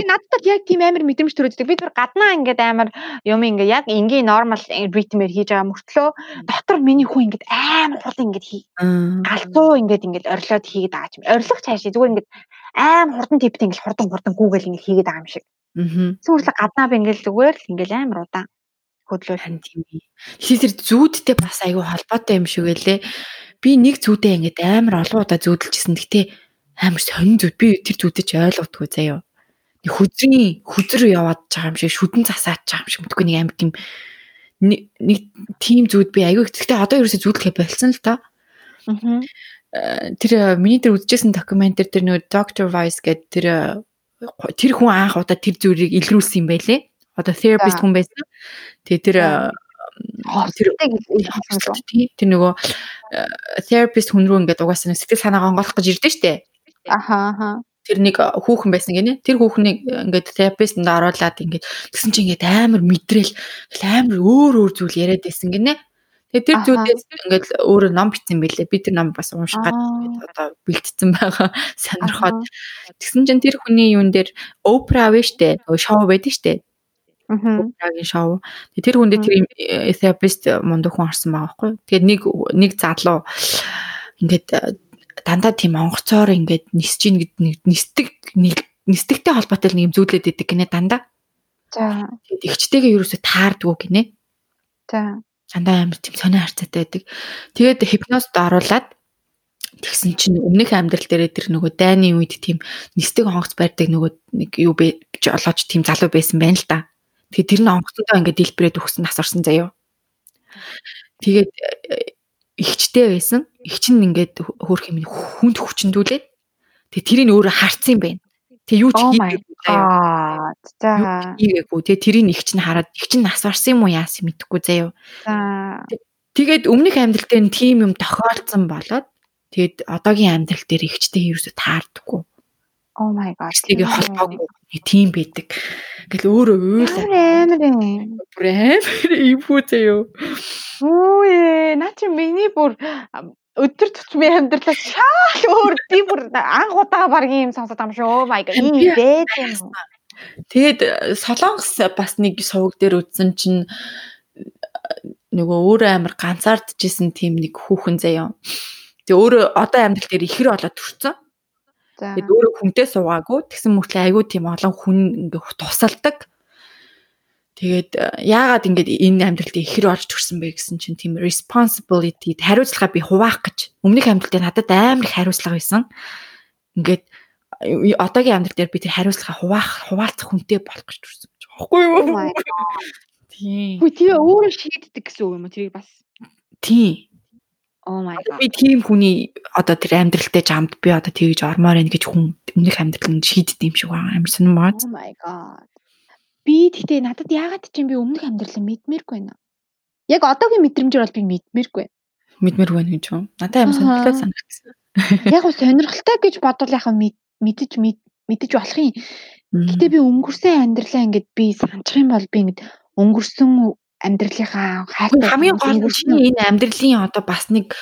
Тий надад яг тийм амар мэдрэмж төрөөддөг. Би тэр гаднаа ингээд амар юм ингээ яг энгийн нормал ритмээр хийж байгаа мөртлөө дотор миний хүн ингээд амар хурдан ингээд хий. Галзуу ингээд ингээд орилоод хийгээд байгаа юм. Орилох цаашаа зүгээр ингээд амар хурдан типт ингээд хурдан хурдан гүүгээл ингээд хийгээд байгаа юм шиг. Аа. Л гаднаа би ингээд зүгээр л ингээд амар удаан хөдлөөл тань тийм ээ. Тэгэхээр зүүдтэй бас айгүй холбоотой юм шиг байлээ. Би нэг зүүдээ ингээд амар олон удаа зүүдэлжсэн. Гэтэ амар сонин зүүд. Би тэр зүүдээ ч ойлгодгүй заяа. Хүзрийн хүзэр яваад байгаа юм шиг шүдэн засаач байгаа юм шиг мэдгүй нэг амар тийм нэг тим зүүд би айгүй гэхдээ одоо ерөөсөө зүүдлэхэ болсон л та. Аа. Э, тэр миний тэр үзчихсэн докюментэр тэр нөгөө Dr. Vice гэдэг тэр тэр хүн анх удаа тэр зүйлийг илрүүлсэн юм байлээ одоо therapist хүн байсан. Тэгээ тэр тэр тэр нөгөө therapist хүн рүү ингээд угаасаа сэтгэл санаагаа онгойлгох гэж ирдэ штэ. Аха аха. Тэр нэг хүүхэн байсан гинэ. Тэр хүүхнийг ингээд therapist-нд оруулаад ингээд тэгсэн чинь ингээд амар мэдрээл амар өөр өөр зүйл яриад байсан гинэ. Тэгээ тэр зүйлээс ингээд өөрөө ном бичсэн байлээ. Би тэр ном бас уншгаад одоо бэлтцсэн байгаа. Сонирхоод. Тэгсэн чинь тэр хүний юун дээр Oprah вэ штэ. Шоу байдаг штэ. Операгийн шоу. Тэр хүн дээр тэр therapist мундаг хүн орсон байгаа байхгүй. Тэгээд нэг нэг залуу ингээд э, дандаа тийм онгоцоор ингээд нисэж ийн гэд нэг нисдэг нэг нисдэгтэй холбоотой нэг юм зүйлээд идэг гинэ дандаа. За. Тэгээд ихчтэйгээ юусоо таардгүй гинэ. За. Дандаа амар тийм сонио харцаатай байдаг. Тэгээд хипнозд оруулаад Тэгсэн чинь өмнөх амьдрал дээрээ тэр нөгөө дайны үед тийм нисдэг хонгоц барьдаг нөгөө нэг юу бэ жолооч тийм залуу байсан байна л да. Тэгээ тэр нь онгоцондоо ингээд дэлбэрээд өгсөн нас орсон заяо. Тэгээд ихчтэй байсан. Игч нь ингээд хөөх юм хүнд хүчндүүлээд тэгээ тэрийг өөрөө харцсан юм байна. Тэгээ юу ч хийгээгүй заяо. За. Хийгээгүй. Тэгээ тэрийг игч нь хараад игч нь нас орсон юм уу яасан мэдэхгүй заяо. За. Тэгээд өмнөх амьдрал дээр тийм юм тохиолдсон болоод тэгээд одоогийн амьдрал дээр игчтэй ерөөсө таардаггүй. Oh my god. Тэгээ холбоогүй тийм байдаг. Ингээл өөрөө уйлаа. Амар юм. Амар ивүү заяо. Үе, наа чи миний бүр өдөр тутмын амьдралаа шаал өөр би бүр анх удаа баг юм сонсоод юм шүү. Oh my god. Ийм бэд юм. Тэгэд Солонгос бас нэг сувг дээр үзсэн чинь нөгөө өөрөө амар ганцаардчихсэн тийм нэг хүүхэн заяа. Тэгээ өөрөө одоо амьдрал дээр ихэр болоод төрцөн. Тэгээд өөрөө хүнтэй суугаагүй. Тэгсэн мөртлөө айгүй тийм олон хүн ингээ тусалдаг. Тэгээд э, яагаад ингээд энэ амьдралд ихэр орж төрсөн бэ гэсэн чинь тийм responsibility хариуцлага би хуваах гэж. Өмнөх амьдралд надад амар их хариуцлага байсан. Ингээд э, одоогийн амьдрал дээр би тэр хариуцлага хуваах хуваалцах хүнтэй болох гэж төрсөн. Баггүй юу? Тийм. Хүй тий өөрөө шийддэг гэсэн үг юм уу? Тэрийг бас. Тийм. Oh my god. Би тийм хүний одоо тэр амьдралтай жамд би одоо тэгж ормоор байна гэж хүн өмнөх амьдрал нь шийддэг юм шиг байгаа юм сонирм баа. Oh my god. Би тэгтээ надад яагаад ч юм би өмнөх амьдралаа мэдмээргүй байна. Яг одоогийн мэдрэмжээр бол би мэдмээргүй. Мэдмээр байна гэж юм. Надад юм сонирхолтой санагдсан. Яг нь сонирхолтой гэж бодвол яг мэдэж мэдэж болох юм. Гэтэ би өнгөрсөн амьдралаа ингээд би санах юм бол би ингээд өнгөрсөн амьдралынхаа хайртай хамгийн гол нь чиний энэ амьдралын одоо бас нэг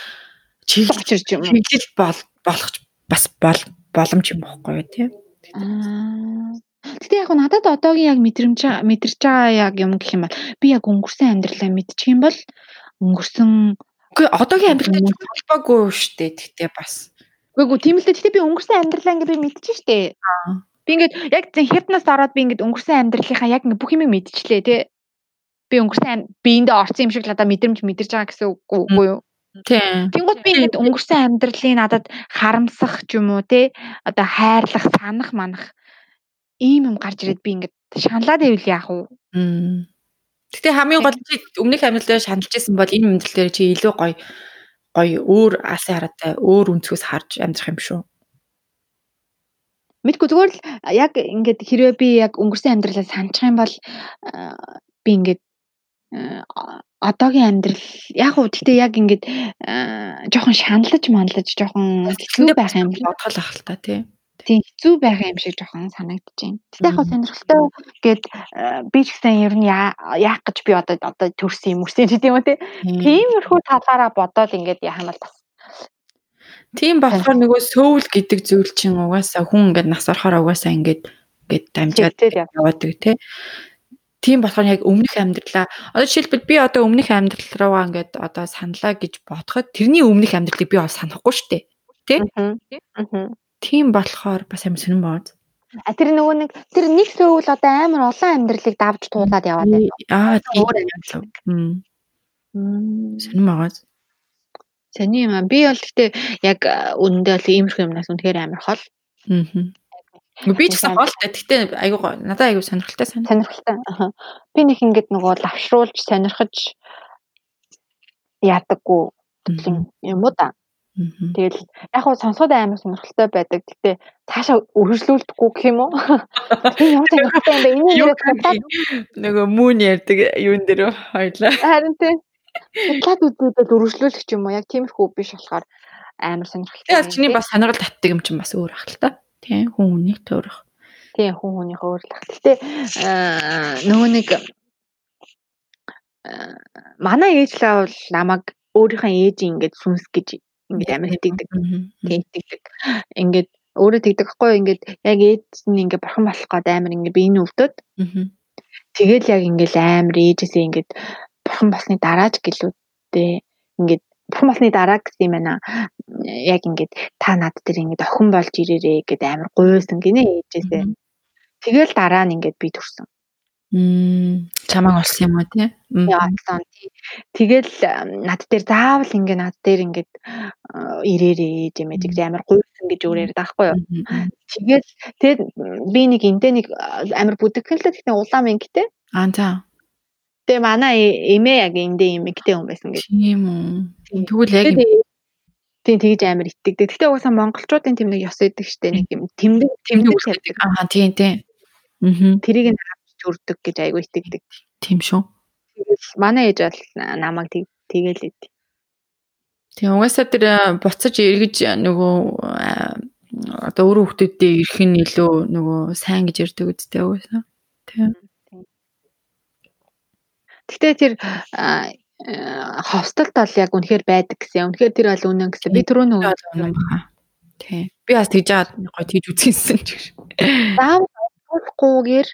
чиглэл юм уу? Чиглэл бол болох бас бол боломж юм баггүй юу тий? Аа. Гэтэ яг надад одоогийн яг мэдрэмж мэдэрч байгаа яг юм гэх юм бол би яг өнгөрсөн амьдралаа мэдчих юм бол өнгөрсөн Үгүй одоогийн амьдралтай холбоогүй шүү дээ. Тэгтээ бас. Үгүй тийм л дээ. Тэгтээ би өнгөрсөн амьдралаа ингээ би мэдчих шүү дээ. Би ингээд яг хипност ороод би ингээд өнгөрсөн амьдралынхаа яг бүх юм мэдчихлээ тий. Би өнгөрсөн биендээ орсон юм шиг л надад мэдрэмж мэдэрч байгаа гэсэн үгүй юу? Тийм. Тэнгууд би ингээд өнгөрсөн амьдралыг надад харамсах ч юм уу те одоо хайрлах, санах, манах ийм юм гарч ирээд би ингээд шаналаад байвал яах вэ? Гэтэ хамгийн гол чи өмнөх амьдралдаа шаналж исэн бол энэ амьдрал дээр чи илүү гоё гоё өөр алсын хараатай өөр өнцгөөс харж амьдрах юм шүү. Мэдгүй зүгээр л яг ингээд хэрвээ би яг өнгөрсөн амьдралаа санах юм бол би ингээд одоогийн амьдрал яг уу гэхдээ яг ингээд жоохон шаналж манлаж жоохон хэцүү байх юм бодгол ах л та тий. Тийм хэцүү байх юм шиг жоохон санагдаж байна. Тэгтээ яг сонирхолтой гээд би ч гэсэн ер нь яах гэж би одоо одоо төрсөн юм үсэн гэдэг юм уу тиймэрхүү талаараа бодоод ингээд яах юм бол бас Тийм болохоор нөгөө сөүл гэдэг зүйл чинь угаасаа хүн ингээд нас орохоор угаасаа ингээд ингээд дамжаад яваадаг тий. Тийм болохоор яг өмнөх амьдралаа одоо жишээлбэл би одоо өмнөх амьдрал руугаа ингээд одоо саналаа гэж бодоход тэрний өмнөх амьдралыг би бас санахгүй шүү дээ. Тэ? Аа. Тийм болохоор бас амар сонирн бод. А тэр нөгөө нэг тэр нэг сөөвл одоо амар олон амьдралыг давж туулаад яваад байна. Аа тийм амьдрал. Мм. Сонирн бод. Сони юм аа. Би бол гэхдээ яг үнэндээ бол иймэрхүү юмнаас үнэхээр амар хол. Аа. Би ч гэсэн хоолтой. Гэтэ айгуу надад айгуу сонирхолтой санаа. Сонирхолтой. Би нэг ингэж нөгөө лавшруулж сонирхож яадаггүй юм уу да. Тэгэл яг хуу сонсоход амар сонирхолтой байдаг. Гэтэ цаашаа өргөжлүүлдэхгүй гэх юм уу? Тийм ямар сонирхолтой юм бэ? Энэ судлаад нөгөө мөн ярьдаг юун дээр хоёлаа. Харин тийм. Судлаад үзээд өргөжлүүлэх юм уу? Яг тиймэрхүү биш болохоор амар сонирхолтой. Тэгээ чиний бас сонирхол татдаг юм чинь бас өөр ах л та. Тийм хүн хүнийг төөрөх. Тийм хүн хүнийх өөр л ах. Гэтэ нөгөө нэг манай ээж лаа бол намайг өөрийнхөө ээж ингээд сүнс гэж ингээд амар хэтгдэг. Тийм хэтгдэг. Ингээд өөрөө тэгдэг хгүй ингээд яг ээж нь ингээд бурхан болох гээд амар ингээд биений өвдөд. Тэгэл яг ингээд амар ээжээсээ ингээд бурхан болсны дараач гэлүүдтэй ингээд бурхан болсны дараа гэсэн юм байна. Яг ингээд та над дээр ингээд охин болж ирээрээ гэдэг амар гуйсан гинэ ээжээсээ. Тэгэл дараа нь ингээд би төрсөн. Мм чамааг олсон юм уу тий? Яасан тий. Тэгэл над дээр заавал ингээ над дээр ингээд ирээрээ гэмэдэг амар гуйсан гэж өөрөөр даахгүй юу. Тэгэл тэгээд би нэг энтэй нэг амар бүдэгхэн л гэхдээ улаан мингтэй. Аа за. Тэгээ манай эмээ яг эндээ юм мэгтэй хүн байсан гэж. Тийм үү. Тэгвэл яг тийм тэгж амар итгэдэг. Гэхдээ угаасаа монголчуудын тэм нэг ёс өгдөг штэ нэг юм тэмдэг тэмдэг үүсгэдэг. Аа тийм тийм. Аа. Тэрийг нь төрдөг гэж айгүй итгэдэг. Тийм шүү. Манай ээж бол намайг тэгэл ид. Тэгээ угаасаа тэр буцаж эргэж нөгөө одоо өөрөө хүмүүстээ ирэх нь илүү нөгөө сайн гэж ярьдаг үстэй угаасаа. Тийм. Гэтэ тэр хостелд бол яг үнэхээр байдаг гэсэн. Үнэхээр тэр бол үнэн гэсэн. Би түрүү нөгөө үнэн баха. Тий. Би бас тэгж аваад гоё тэгж үзсэн ч. Заавал болохгүйгээр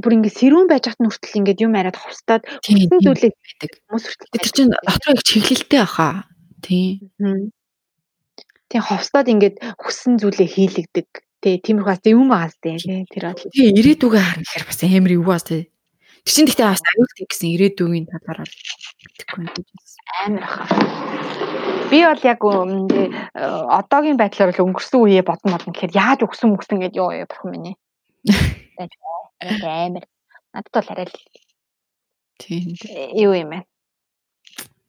бүр ингэ сэрүүн байж хат нүртэл ингээд юм яриад ховстаад хүссэн зүйлээ байдаг. Хүмүүс хүртэл тэр чинь дотроо их чиглэлтэй баха. Тий. Тий ховстаад ингээд хүссэн зүйлээ хийлэгдэг. Тий тиймэрхүү бас юм байгаас тий тэр бол. Тий ирээдүгээ харна гэхээр бас амар юу бас тий. Тэр чинь гэхдээ бас аюултай гэсэн ирээдүгийн талаар мэдэхгүй юм амар ах. Би бол яг одоогийн байдлаар бол өнгөрсөн үеэ бодно бодно гэхээр яаж өгсөн мөксөн гэдээ ёо ёо бурхан минь. Амар. Надад бол арай л тийм юу юм бэ?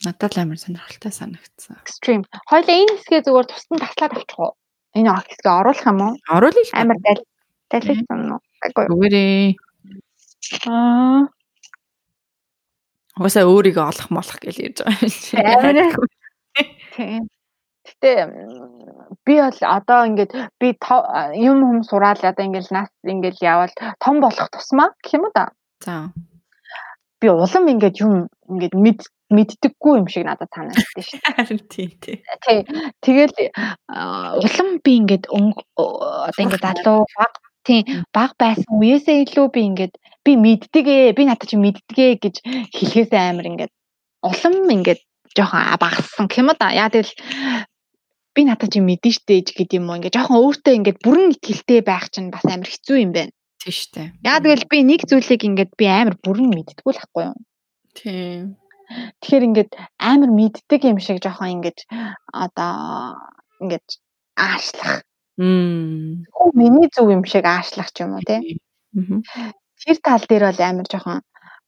Надад л амар сонирхолтой санагдсан. Extreme. Хоёлаа энэ хэсгээ зүгээр тусдан таслаад авчих уу? Энэ хэсгээ оруулах юм уу? Оруулъя. Амар дал. Далигсан уу? Үгээрээ. Аа. Угаасаа өөрийгөө олох молох гэж ярьж байгаа юм шиг. Тийм. Гэтэ би бол одоо ингээд би юм хүм сураал одоо ингээд нас ингээд явал том болох тусмаа гэх юм да. За. Би улам ингээд юм ингээд мэд мэддэггүй юм шиг надад санагдсан шүү дээ. Харин тий, тий. Тий. Тэгэл улам би ингээд одоо ингээд залуу баг Тийм баг байсан үеэсээ илүү би ингээд би мэддгээ би надад чи мэддгээ гэж хэлхээс амар ингээд улам ингээд жоохон багассан юм да. Яа тэгэл би надад чи мэдэн штэ гэдэг юм уу ингээд жоохон өөртөө ингээд бүрэн итгэлтэй байх чинь бас амар хэцүү юм байна. Тийм штэ. Яа тэгэл би нэг зүйлийг ингээд би амар бүрэн мэддэггүй л хгүй юу. Тийм. Тэгэхээр ингээд амар мэддэг юм шиг жоохон ингээд одоо ингээд аашлах Мм. Миний зөв юм шиг аашлах ч юм уу тий. Мгм. Тэр тал дээр бол амар жоохон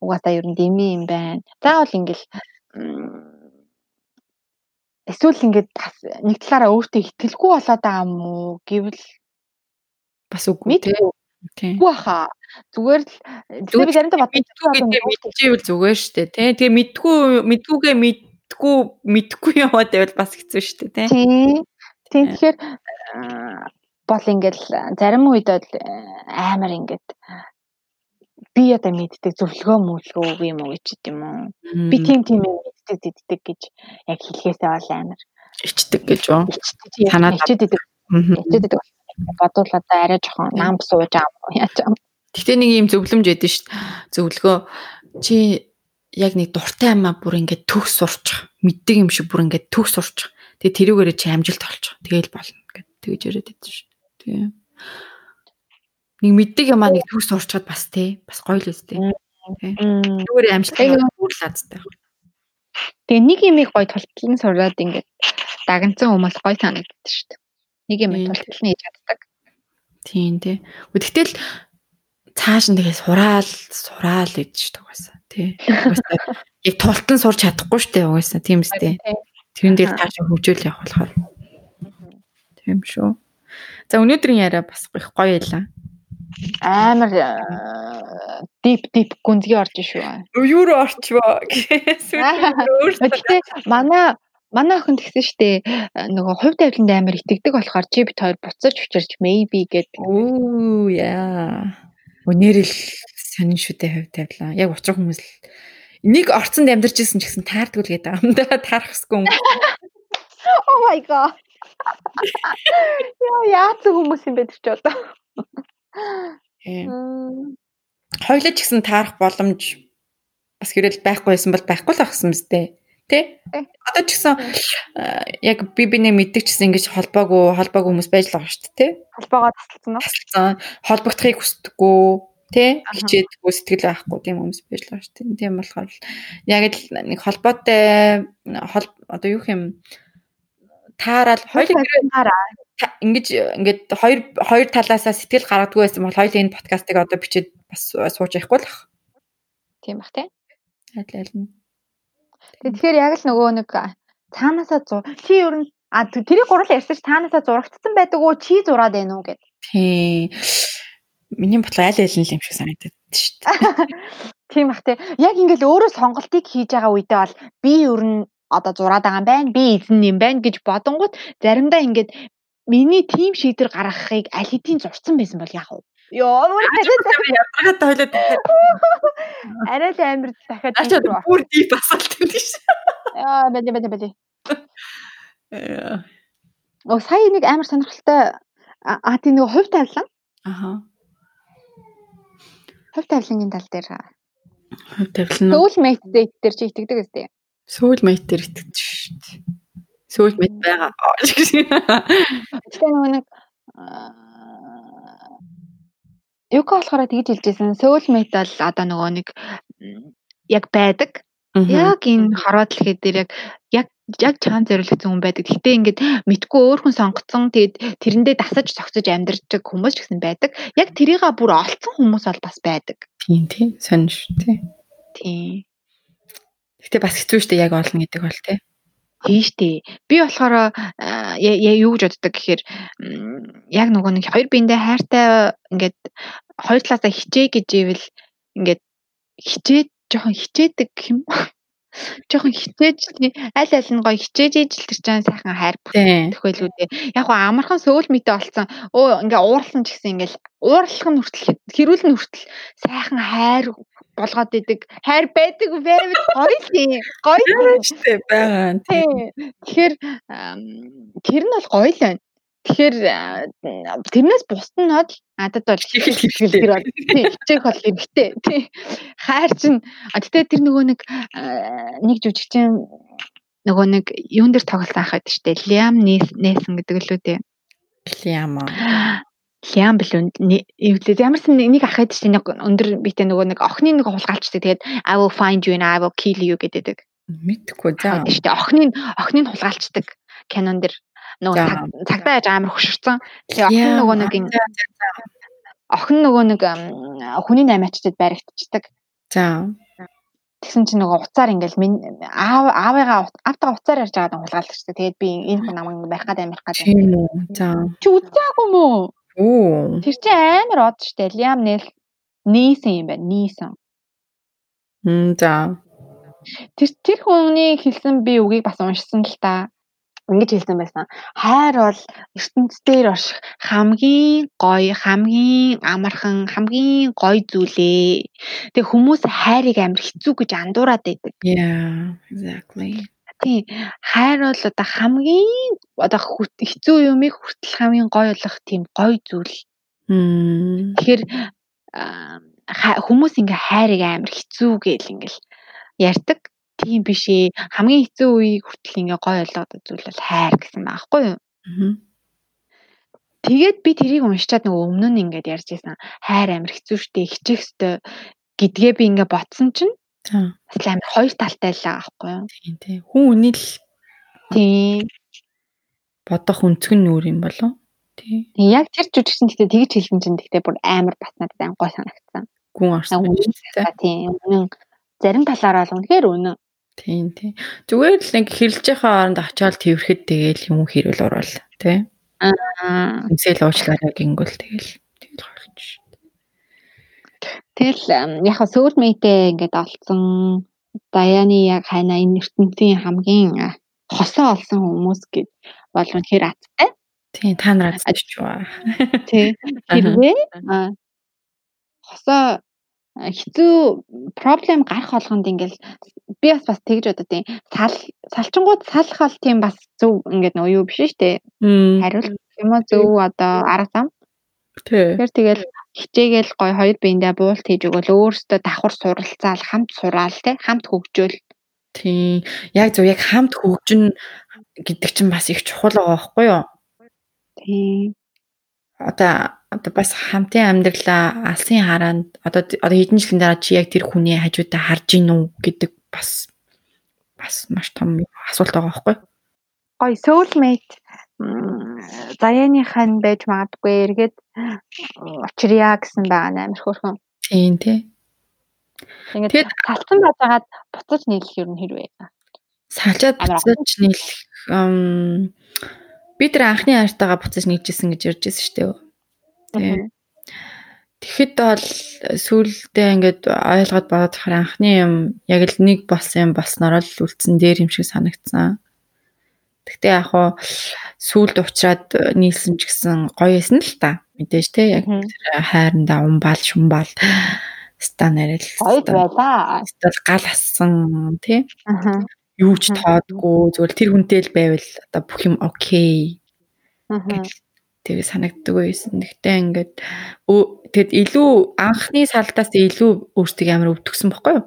угаасаа ер нь дэмий юм байна. Заавал ингээл эсвэл ингээд бас нэг талаараа өөртөө итгэлгүй болоод байгаа юм уу гэвэл бас үгүй тий. Тийм. Үгүй хаа. Зүгээр л зүгээр заримдаа боддог гэдэг мэдчихвэл зүгээр шүү дээ тий. Тэгээ мэдгүй мэдгүйгээ мэдгүй мэдгүй яваад байвал бас хэцүү шүү дээ тий. Тийм. Тийм тэгэхээр бол ингээл зарим үед бол амар ингээд би одоо мэддэг зөвлөгөө мөлгөө юм уу гэж юм уу. Би тийм тийм юм мэддэг диддэг гэж яг хэлхээсээ бол амар ичдэг гэж үү? Танаад ичдэг. Ичдэг бодвол одоо арай жоохон нам сууж аа яаж юм. Гэтэ нэг юм зөвлөмж өгдөн шүү дээ. Зөвлөгөө чи яг нэг дуртай амаа бүр ингээд төгс сурчих. Мэддэг юм шиг бүр ингээд төгс сурчих. Тэгээ тэрүүгээрээ чи амжилт олчих. Тэгээл болно гэд тэгэж яриад байдаг шүү. Тийм. Нэг мэддэг юмаа нэг төгс сурчаад бас тий. Бас гоё л үстэй. Тэрүүгээрээ амжилт уурлаадтай. Тэгээ нэг юмыг гоё тултлан сураад ингээд дагнцсан хүмүүс гоё санагддаг шүү дээ. Нэг юм тултлан хийж чаддаг. Тийм тий. Тэгтэл цааш нь тэгээ сураал сураал гэж шүү дээ тий. Яг тултан сурч чадахгүй шүү дээ угаасаа тийм үстэй. Тэрэн дээр цаашаа хөгжөөл явах болохоор. Тийм шүү. За өнөөдрийн яриа бас их гоё байлаа. Амар дип дип гүнзгий орж шүү. Юу руу орчвоо гэсэн. Манай манай охин тэгсэн штэ нөгөө хувь тавиланд амар итгэдэг болохоор чи бит хоёр буцаж учирч maybe гэдэг. Оо яа. Өнөр л сонин шүү дээ хувь тавилаа. Яг учрах хүмүүс л нэг орцонд амьдарч исэн ч гэсэн таардгүй л гэдэг юм да таарахсгүй юм. Oh my god. Яа яац хүмүүс юм бэ тэр ч одоо. Хойлоо ч гэсэн таарах боломж бас хэрэл байхгүй байсан бол байхгүй л ахсан мэт Тэ? Одоо ч гэсэн яг би бинэ мэддэг ч гэсэн ингэж холбоогүй холбоогүй хүмүүс байж л байгаа шүү дээ, тэ? Холбоогоо тасалсан уу? Тасалсан. Холбогдохыг хүсдэггүй тий хичээдгүй сэтгэл байхгүй тийм хүмүүс байж л байгаа шүү дээ. Тийм болохоор яг л нэг холбоотой одоо юу юм таарал хоёул ингэж ингээд хоёр хоёр талаасаа сэтгэл гаргадгүй байсан бол хоёул энэ подкастыг одоо бичээд бас сууж явахгүй л ах. Тийм бах тий. Адил адил. Тэгэхээр яг л нөгөө нэг цаанаасаа зур чи ер нь а тэрийг гурал ярьсан чи цаанаасаа зурагдсан байдаг уу чи зураад байна уу гэд. Тий. Миний бодлоо аль аль нь л юм шиг санагдаад шүү дээ. Тийм бах тий. Яг ингээл өөрөө сонголтыг хийж байгаа үедээ бол би ер нь одоо зураад байгаа юм байна. Би эзэн юм байна гэж бодонгууд заримдаа ингээд миний тим шийдвэр гаргахыг аль хэдийн зурсан байсан бол яах вэ? Йоо, ядаргаад тойлоод арай л амир дахиад Ачаа бүр дип асуулт юм биш. Яа, бэлэ бэлэ бэлэ. Оо сая нэг амар сонирхолтой а тийм нэг хувь тавилан. Аха. Хувь тавилангийн тал дээр хувь тавилан. Soulmate date дээр чи итгэдэг үстэй. Soulmate дээр итгэдэг шүү дээ. Soulmate байгаа. Тэгэхээр нөгөө нэг Юка болохоор тэгж хэлжсэн. Soulmate бол одоо нөгөө нэг яг байдаг. Яг энэ хорвоо дэлхий дээр яг яг яг чаан зориулагдсан хүн байдаг. Гэтэ ингээд мэдгүй өөр хүн сонгоцсон тэгээд тэрэндээ дасаж цогцож амьдардаг хүмүүс ч гэсэн байдаг. Яг тэрийга бүр олцсон хүмүүс бол бас байдаг. Тийм тийм сонь шүү тий. Тийм. Гэтэ бас хэцүү шүү дээ яг олно гэдэг бол тий. Шүү дээ. Би болохоор юу гэж боддог гэхээр яг нөгөө нэг хоёр биендээ хайртай ингээд хоёр талаасаа хичээ гэж ивэл ингээд хичээд жоохон хичээдэг юм. Жохон хичээж аль аль нь гоё хичээж ижил тэр чинь сайхан хайр төхөөлүүдээ. Яг гоо амархан сөүл мэтэй олцсон. Өө ингээ уурлан ч гэсэн ингээл уурлах нь хүртэл хэрүүл нь хүртэл сайхан хайр болгоод идэг. Хайр байдаг байвал гоё л юм. Гоё штэ байгаа. Тэгэхээр тэр нь бол гоё л байна. Тэгэхээр тэрнээс бусд нь бол надад бол хичээх бол хичээх бол хэрэгтэй. Тий. Хайр чинь гэтээ тэр нөгөө нэг нэг жүжигчин нөгөө нэг юун дээр тоглосон ахад штэ. Liam Neeson гэдэг лүү дээ. Liam Liam билүү эвлээ ямарсан нэг ах байдаг чинь нэг өндөр битэй нөгөө нэг охины нэг хулгайлчдаг тэгээд I will find you and I will kill you гэдэг. Мэдхгүй за. Штэ охины охиныг хулгайлчдаг кинон дэр нөгөө цагдаа яаж амар хөшөрсөн. Тэгээ охин нөгөө нэг охин нөгөө нэг хүний наймаачдад баригдчихдаг. За. Тэгсэн чинь нөгөө уцаар ингээл аав аавыгаа автаа уцаар ярьж байгаад хулгайлчихдаг. Тэгээд би энэ хүн намайг барих гад амирх гад. Тийм. За. Чи үзээгүй мүү? Оо. Тэр чинь амар од штэ. Liam Neeson юм байна. Neeson. Мм за. Тэр тэр хүний хэлсэн би үгийг бас уншсан л та ингэж хэлсэн байсан. Хайр бол ертөнцийн ош хамгийн гоё, хамгийн амархан, хамгийн гоё зүйлээ. Тэг хүмүүс хайрыг амар хэцүү гэж андуураад байдаг. Yeah, exactly. Тийм. Хайр бол одоо хамгийн одоо хэцүү юмыг хүртэл хамгийн гоё болох тийм гоё зүйл. Тэгэхээр хүмүүс ингээ хайрыг амар хэцүү гэл ингээл ярьдаг тийм биш ээ. Хамгийн хэцүү үеийг хүртэл ингээ гой ойлгоод зүйл бол хайр гэсэн байхгүй юу? Тэгээд би тэрийг уншичаад нөгөө өмнө нь ингээд ярьж байсан. Хайр амар хэцүү шттэ, хичих өстэй гэдгээ би ингээ ботсон чинь бас амар хоёр талтай л байхгүй юу? Тийм тийм. Хүн үний л тийм бодох өнцөг нь өөр юм болов? Тийм. Яг тэр жүжигчин гэхдээ тэгж хэлсэн чинь гэхдээ бүр амар бас надад ан гой санагдсан. Гүн орсон. Тийм. Үнэн зарим талаараа л үнэхээр үнэн. Тийм тий. Зүгээр л нэг хэрэлж байгаа хооронд очиод тэрхэд тэгээл юм хэрүүл орвол тий. Аа. Үнсэл уучлаарай гингүүл тэгээл. Тэгэл яг хаа сөүлмейтэй ингээд олцсон Даяны яг хайна энэ ертөнцийн хамгийн хосоо олсон хүмүүс гэд бол үнэхээр аттай. Тийм та нар ажиж ба. Тий. Хэрвээ хосоо хэцүү проблем гарах болгонд ингээл би бас бас тэгж бодод тийм сал салчингууд салах бол тийм бас зөв ингээд нөө юу биш шүү дээ. Хариулт юм уу зөв одоо арга зам. Тэгэхээр тэгэл хичээгээл гой хоёр биендээ буулт хийж өгөөл өөрөөсөө давхар суралцаал хамт сураал те хамт хөгжөөл. Тийм. Яг зөв яг хамт хөгжин гэдэг чинь бас их чухал байгаа байхгүй юу? Тийм. Одоо одоо бас хамтын амьдралаа алсын хараанд одоо одоо хэдэн жилийн дараа чи яг тэр хүний хажуудаа харж гин үү гэдэг бас бас маш том асуулт байгаа байхгүй гой soulmate заяаныхаа байж магадгүй эргээд учрия гэсэн байгаа амар хөөрхөн тийм тий. Тэгээд салцсан бажагаад буцаж нийлэх юм хэрвээ. Салжаад буцаж нийлэх бид нар анхны хайртайгаа буцаж нийлжсэн гэж ярьж байсан шүү дээ. Тийм. Тэгэхэд бол сүүлдээ ингээд ойлгоод бодохоор анхны юм яг л нэг болсон юм болсноор л үлдсэн дээр юм шиг санагдсан. Гэхдээ яг хуу сүүлд уучраад нийлсэн ч гэсэн гоё эсэн л та. Мэдээж те яг хайрандаа умбал шумбал ста нарэл гоё байла. Стал гал ассан тий. Юу ч тоодгүй зүгээр тэр хүнтэй л байвал одоо бүх юм окей. тэгээ санагддаг байсан. Гэхдээ ингээд тэгэд илүү анхны салдаас илүү өөртөө амар өвдөгсөн бохгүй юу?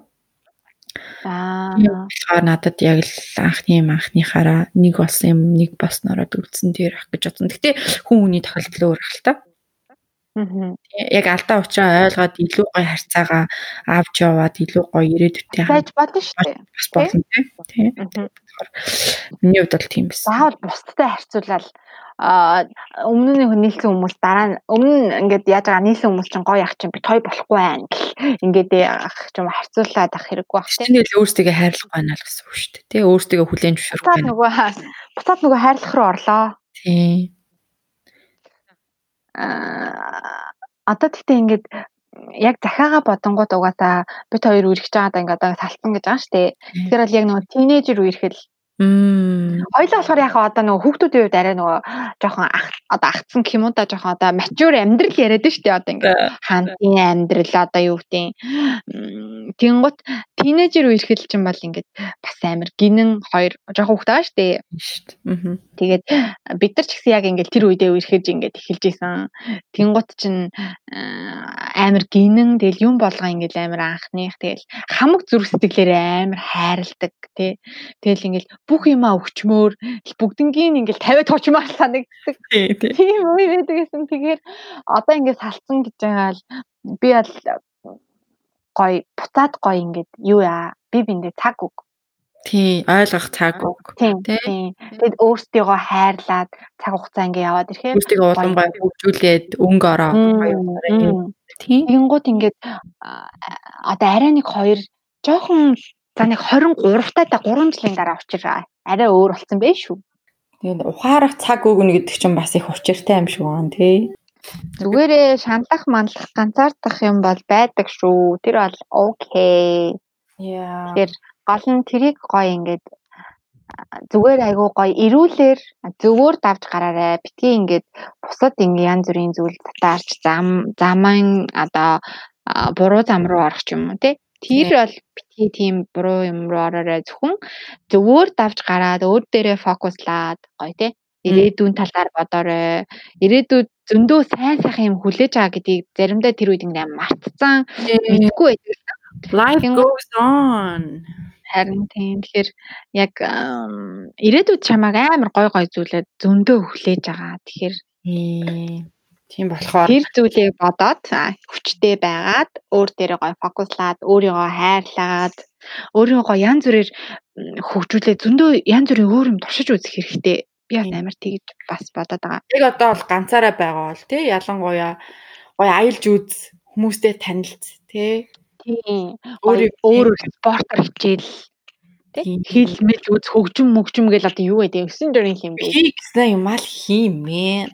Аа. Тэгэхээр надад яг л анхны юм анхныхаараа нэг болсон юм нэг болсноороо үлдсэн тэр ах гэж бодсон. Гэхдээ хүн хүний тохиолдол өөр хэл та. Яг алдаа учраа ойлгоод илүү гоё харьцаагаа авч яваад илүү гоё ирээдүйтэй хайж болно шүү дээ. Бас болно тийм. Миний хувьд бол тийм байсан. Заавал бусдтай харьцуулаад өмнө нь нийлсэн хүмүүс дараа нь өмнө ингээд яаж байгаа нийлсэн хүмүүс чинь гоё ах чинь би той болохгүй байна гэл ингээд ах чинь харьцуулаад ах хэрэггүй ах тийм л өөрсдөө хайрлах байна л гэсэн үг шүү дээ. Тий өөрсдөө хүлээн зөвшөөрөх байна нөгөө буцаад нөгөө хайрлах руу орлоо. Тий одоо тэгтээ ингээд яг захиагаа бодонгууд угаасаа бит хоёр үргэж байгаадаа ингээд салцсан гэж байгаа шүү дээ. Тэгэхээр бол яг нөгөө тинейжер үерхэл. Хоёлаа болохоор яг одоо нөгөө хүүхдүүдийн үед арай нөгөө жоохон одоо агцсан юм уу да жоохон одоо матюр амьдрал яриад нь штэ одоо ингээ хаантын амьдрал одоо юу гэдэг Тэнгут тинейжер үерхэл чинь бол ингээд бас амар гинэн хоёр жоохон хүүхд байгаа. Аа. Тэгээд бид нар ч гэсэн яг ингээд тэр үедээ үерхэж ингээд эхэлж исэн. Тэнгут чинь амар гинэн тэгэл юм болгоо ингээд амар анхных тэгэл хамаг зүрх сэтгэлээр амар хайрладаг тий. Тэгэл ингээд бүх юмаа өгчмөр бүгднгийн ингээд тавиад туучмаар санагддаг. Тийм үе байдаг гэсэн. Тэгэхээр одоо ингээд салцсан гэж байгаа л би бол гоё буцаад гоё ингээд юу яа би биндээ цаг өг. Тий, ойлгох цаг өг. Тийм. Тэгэд өөртөөгөө хайрлаад цаг хугацаа ингээ яваад ирэхээр өөртөөгөө улам гоё хөгжүүлээд өнгө ороо. Тийм. Тэгэнгუთ ингээд одоо арай нэг хоёр жоохон за нэг 23 таа 3 жилийн дараа учраа арай өөр болсон байх шүү. Тэгээд ухаарах цаг өгнө гэдэг чинь бас их учиртай юм шиг байна тий. Зүгээрээ шаналах манлах ганцаардах юм бол байдаг шүү. Тэр бол окей. Яа. Тэгэхээр гол нь тэрийг гоё ингээд зүгээр айгуу гоё ирүүлэр зөвөр давж гараарэ. Битгий ингээд бусад ингээ янз бүрийн зүйл татаарч зам замын одоо буруу зам руу орох юм уу тий. Тэр бол битгий тийм буруу юм руу ороорой зөвхөн зөвөр давж гараад өөр дээрээ фокуслаад гоё тий ирээдүйн талаар бодоорой. Ирээдүйд зөндөө сайн сайхан юм хүлээж байгаа гэдгийг заримдаа тэр үед ингээм мартцсан мэдгүй байдаг. Life goes on. Харин тийм. Тэгэхээр яг ирээдүйд чамайг амар гой гой зүйлээ зөндөө хүлээж байгаа. Тэгэхээр тийм болохоор тэр зүйлийг бодоод хүчтэй байгаад өөр дээрээ гой фокуслаад өөрийгөө хайрлаад өөрийгөө янз бүрээр хөгжүүлээ зөндөө янз бүрийн өөр юм туршиж үзэх хэрэгтэй Би амар тэгж бас бодоод байгаа. Яг одоо бол ганцаараа байгаа бол тий ялангуяа гоё аялж үз хүмүүстэй танилц тий. Тийм. Өөр өөр спортоор хичээл тий хэлмэл үз хөгжим мөгжим гэл одоо юу гэдэг 9 дөрийн юм бэ? Би гэсэн юм ал хиймээ.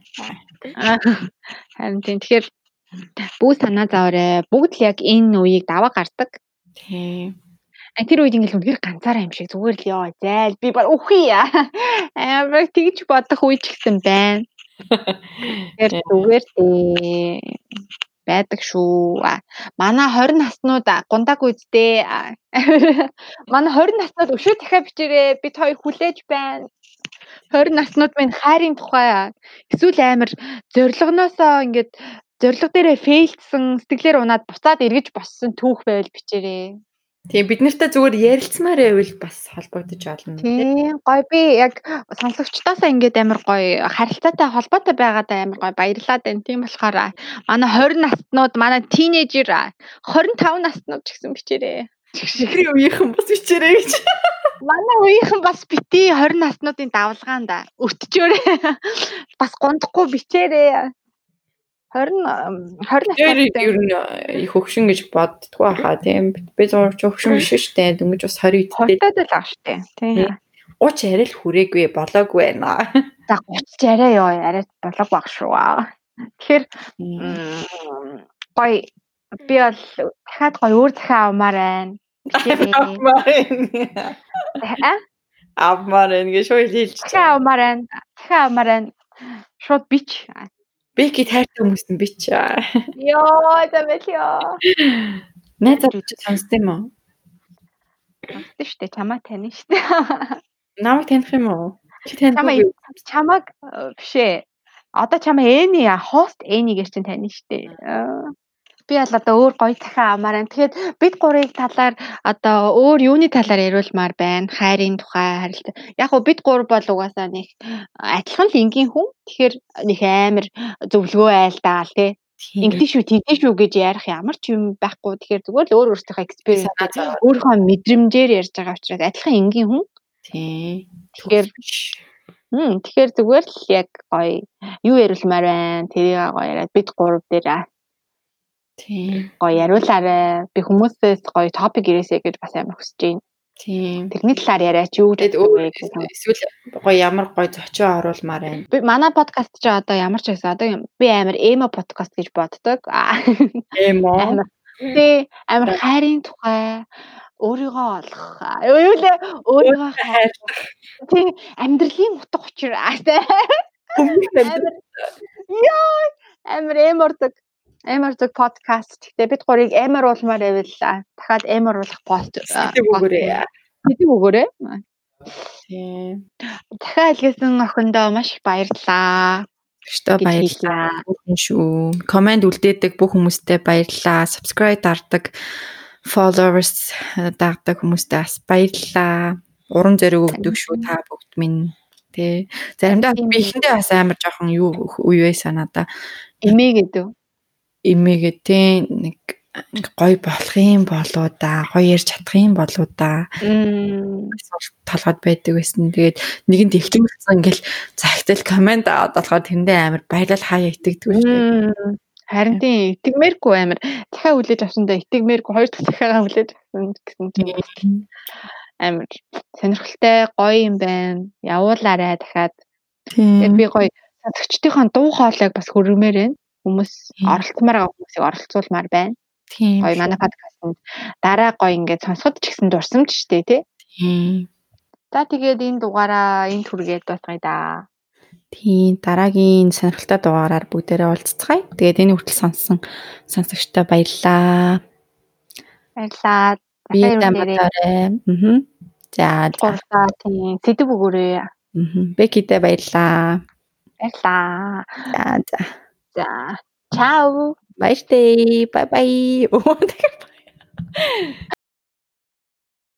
Харин тийм тэгэхээр бүгд санаа зовоорой. Бүгд л яг энэ үеийг даваа гардаг. Тийм. Тэр үед ингээл үнэхээр ганцаараа юм шиг зүгээр л ёо зайл би баг үхий яа. Амар тэгж бодох үе ч гэсэн байна. Тэр зүгээр дээ байдаг шүү. Манай 20 наснууд гундаг үздээ. Манай 20 наснууд өшөө дахиад бичээрэй. Бид хоёр хүлээж байна. 20 наснууд минь хайрын тухай эсвэл амар зоригноосоо ингээд зориг дээрээ фейлдсэн сэтгэлээр унаад буцаад эргэж боссон түүх байвал бичээрэй. Тийм бид нартай зүгээр ярилцмаар байвал бас холбогдож олно. Тийм гоё би яг сонсогчдоосаа ингээд амар гоё харилцаатай холбоотой байгаадаа амар гоё баярлаад байна. Тийм болохоор манай 20 наснууд манай тинейжер 25 наснууд ч гэсэн бичээрэй. Шигшгэрийн үеийнхэн бас бичээрэй гэж. Манай үеийнхэн бас бити 20 наснуудын давлгаанда өртчөөрэй. Бас гондохгүй бичээрэй. 20 20 Тэр ер нь их хөгшин гэж боддгоо хаа тийм. Би зурч хөгшин биш дээ. Дөнгөж бас 20 20-таад л байгаа шүү дээ тийм 30 арай л хүрээгүй болоогүй байна. За 30 арай ёо. Арай болоог баг шүү. Тэгэхээр гоё. Би бол дахиад гоё өөр захиа авмаар байна. Байна. Авмаар байна гэж шууд хэлж. Захиа авмаар байна. Захиа авмаар байна. Шууд бич. Бэки тайртай хүмүүс нь бич. Йоо, замэлё. Найзаар үчи сонсд юм уу? Сонсд штэ, чамаа тань штэ. Намайг таних юм уу? Чи таних уу? Чамаг бишээ. Одоо чамаа Эни хост Энигээр чинь тань штэ би бол одоо өөр гоё цахиа авмаар байна. Тэгэхээр бид гурыг талаар одоо өөр юуны талаар яриулмаар байна. Хайрын тухай харилцаа. Яг гоо бид гур бол угаасаа нэг адилхан л энгийн хүн. Тэгэхээр нэг амар зөвлөгөө айлдаал тий. Ингэдэж шүү, тэгдэж шүү гэж ярих ямар ч юм байхгүй. Тэгэхээр зүгээр л өөр өөртөө экспириенс өөрийнхөө мэдрэмжээр ярьж байгаа учраас адилхан энгийн хүн. Тий. Тэгэхээр Хм тэгэхээр зүгээр л яг гоё юу яриулмаар байна. Тэрийг гоё яриад бид гурав дээр Тийм. Гоё яриулаарай. Би хүмүүсээс гоё топик ирээсэй гэж бас амар хүсэж байна. Тийм. Тэрний талаар яриач юу гэдэг вэ? Эсвэл гоё ямар гоё зочио оруулмаар байна. Би манай подкаст ч одоо ямар ч байсан одоо би амар эмо подкаст гэж боддог. Эмо. Тэ амар хайрын тухай өөрийгөө олох. Юу лээ өөрийгөө хайрлах. Тий амьдралын утга учир. Яа амар эмордог Амар зүг подкаст. Гэтэ бид гурыг амар уулмаар байвал дахиад амар уулах пост сэдв өгөөрэй. Сэдв өгөөрэй. Тийм. Дахиад илгээсэн охиндоо маш их баярлалаа. Өстөө баярлалаа. шүү. Комент үлдээдэг бүх хүмүүстээ баярлалаа. Subscribe дардаг followers дагдаг хүмүүстээ бас баярлалаа. Уран зориг өгдөг шүү та бүгд минь. Тэ. Заримдаа би ихэндээ бас амар жоохон юу үе санаадаа. Эмээ гэдэг эмээгээ тий нэг гой болох юм болоо да гоё ярьж чадах юм болоо да толгойд байдаг байсан. Тэгээд нэгэнд ихлүүлсэн ингээл загтал комент аваад болохоор тэрэндээ амар баялал хаяа итгэдэг дээ. Харин тийм итгэмээргүй амар дахиад хүлээж авсандаа итгэмээргүй хоёр дахь дахиагаа хүлээж авсан гэсэн чинь амар сонирхолтой гоё юм байна. Явуулаарай дахиад. Тэгээд би гоё садгчдийнхаа дуу хоолойг бас хөргмээр байна хүмүүс оролцмоор байгаа хүмүүсийг оролцуулмаар байна. Тийм. Гоё манай подкастт дараа гоё ингээд сонсоход ч гэсэн дурсамж штэ тий. Тийм. За тэгээд энэ дугаараа энэ түргээд дуусгая да. Тийм дараагийн сонирхолтой дугаараар бүгдээрээ уулзцгаая. Тэгээд энэ хүртэл сонссон сонсогчтой баярлалаа. Баярлалаа. Би дамтаарай. Аа. За гуртаа тийм сэдв өгөөрэй. Аа. Бекидэ баярлалаа. Баярлалаа. За за. За. Чао. Баяртай. Бай бай.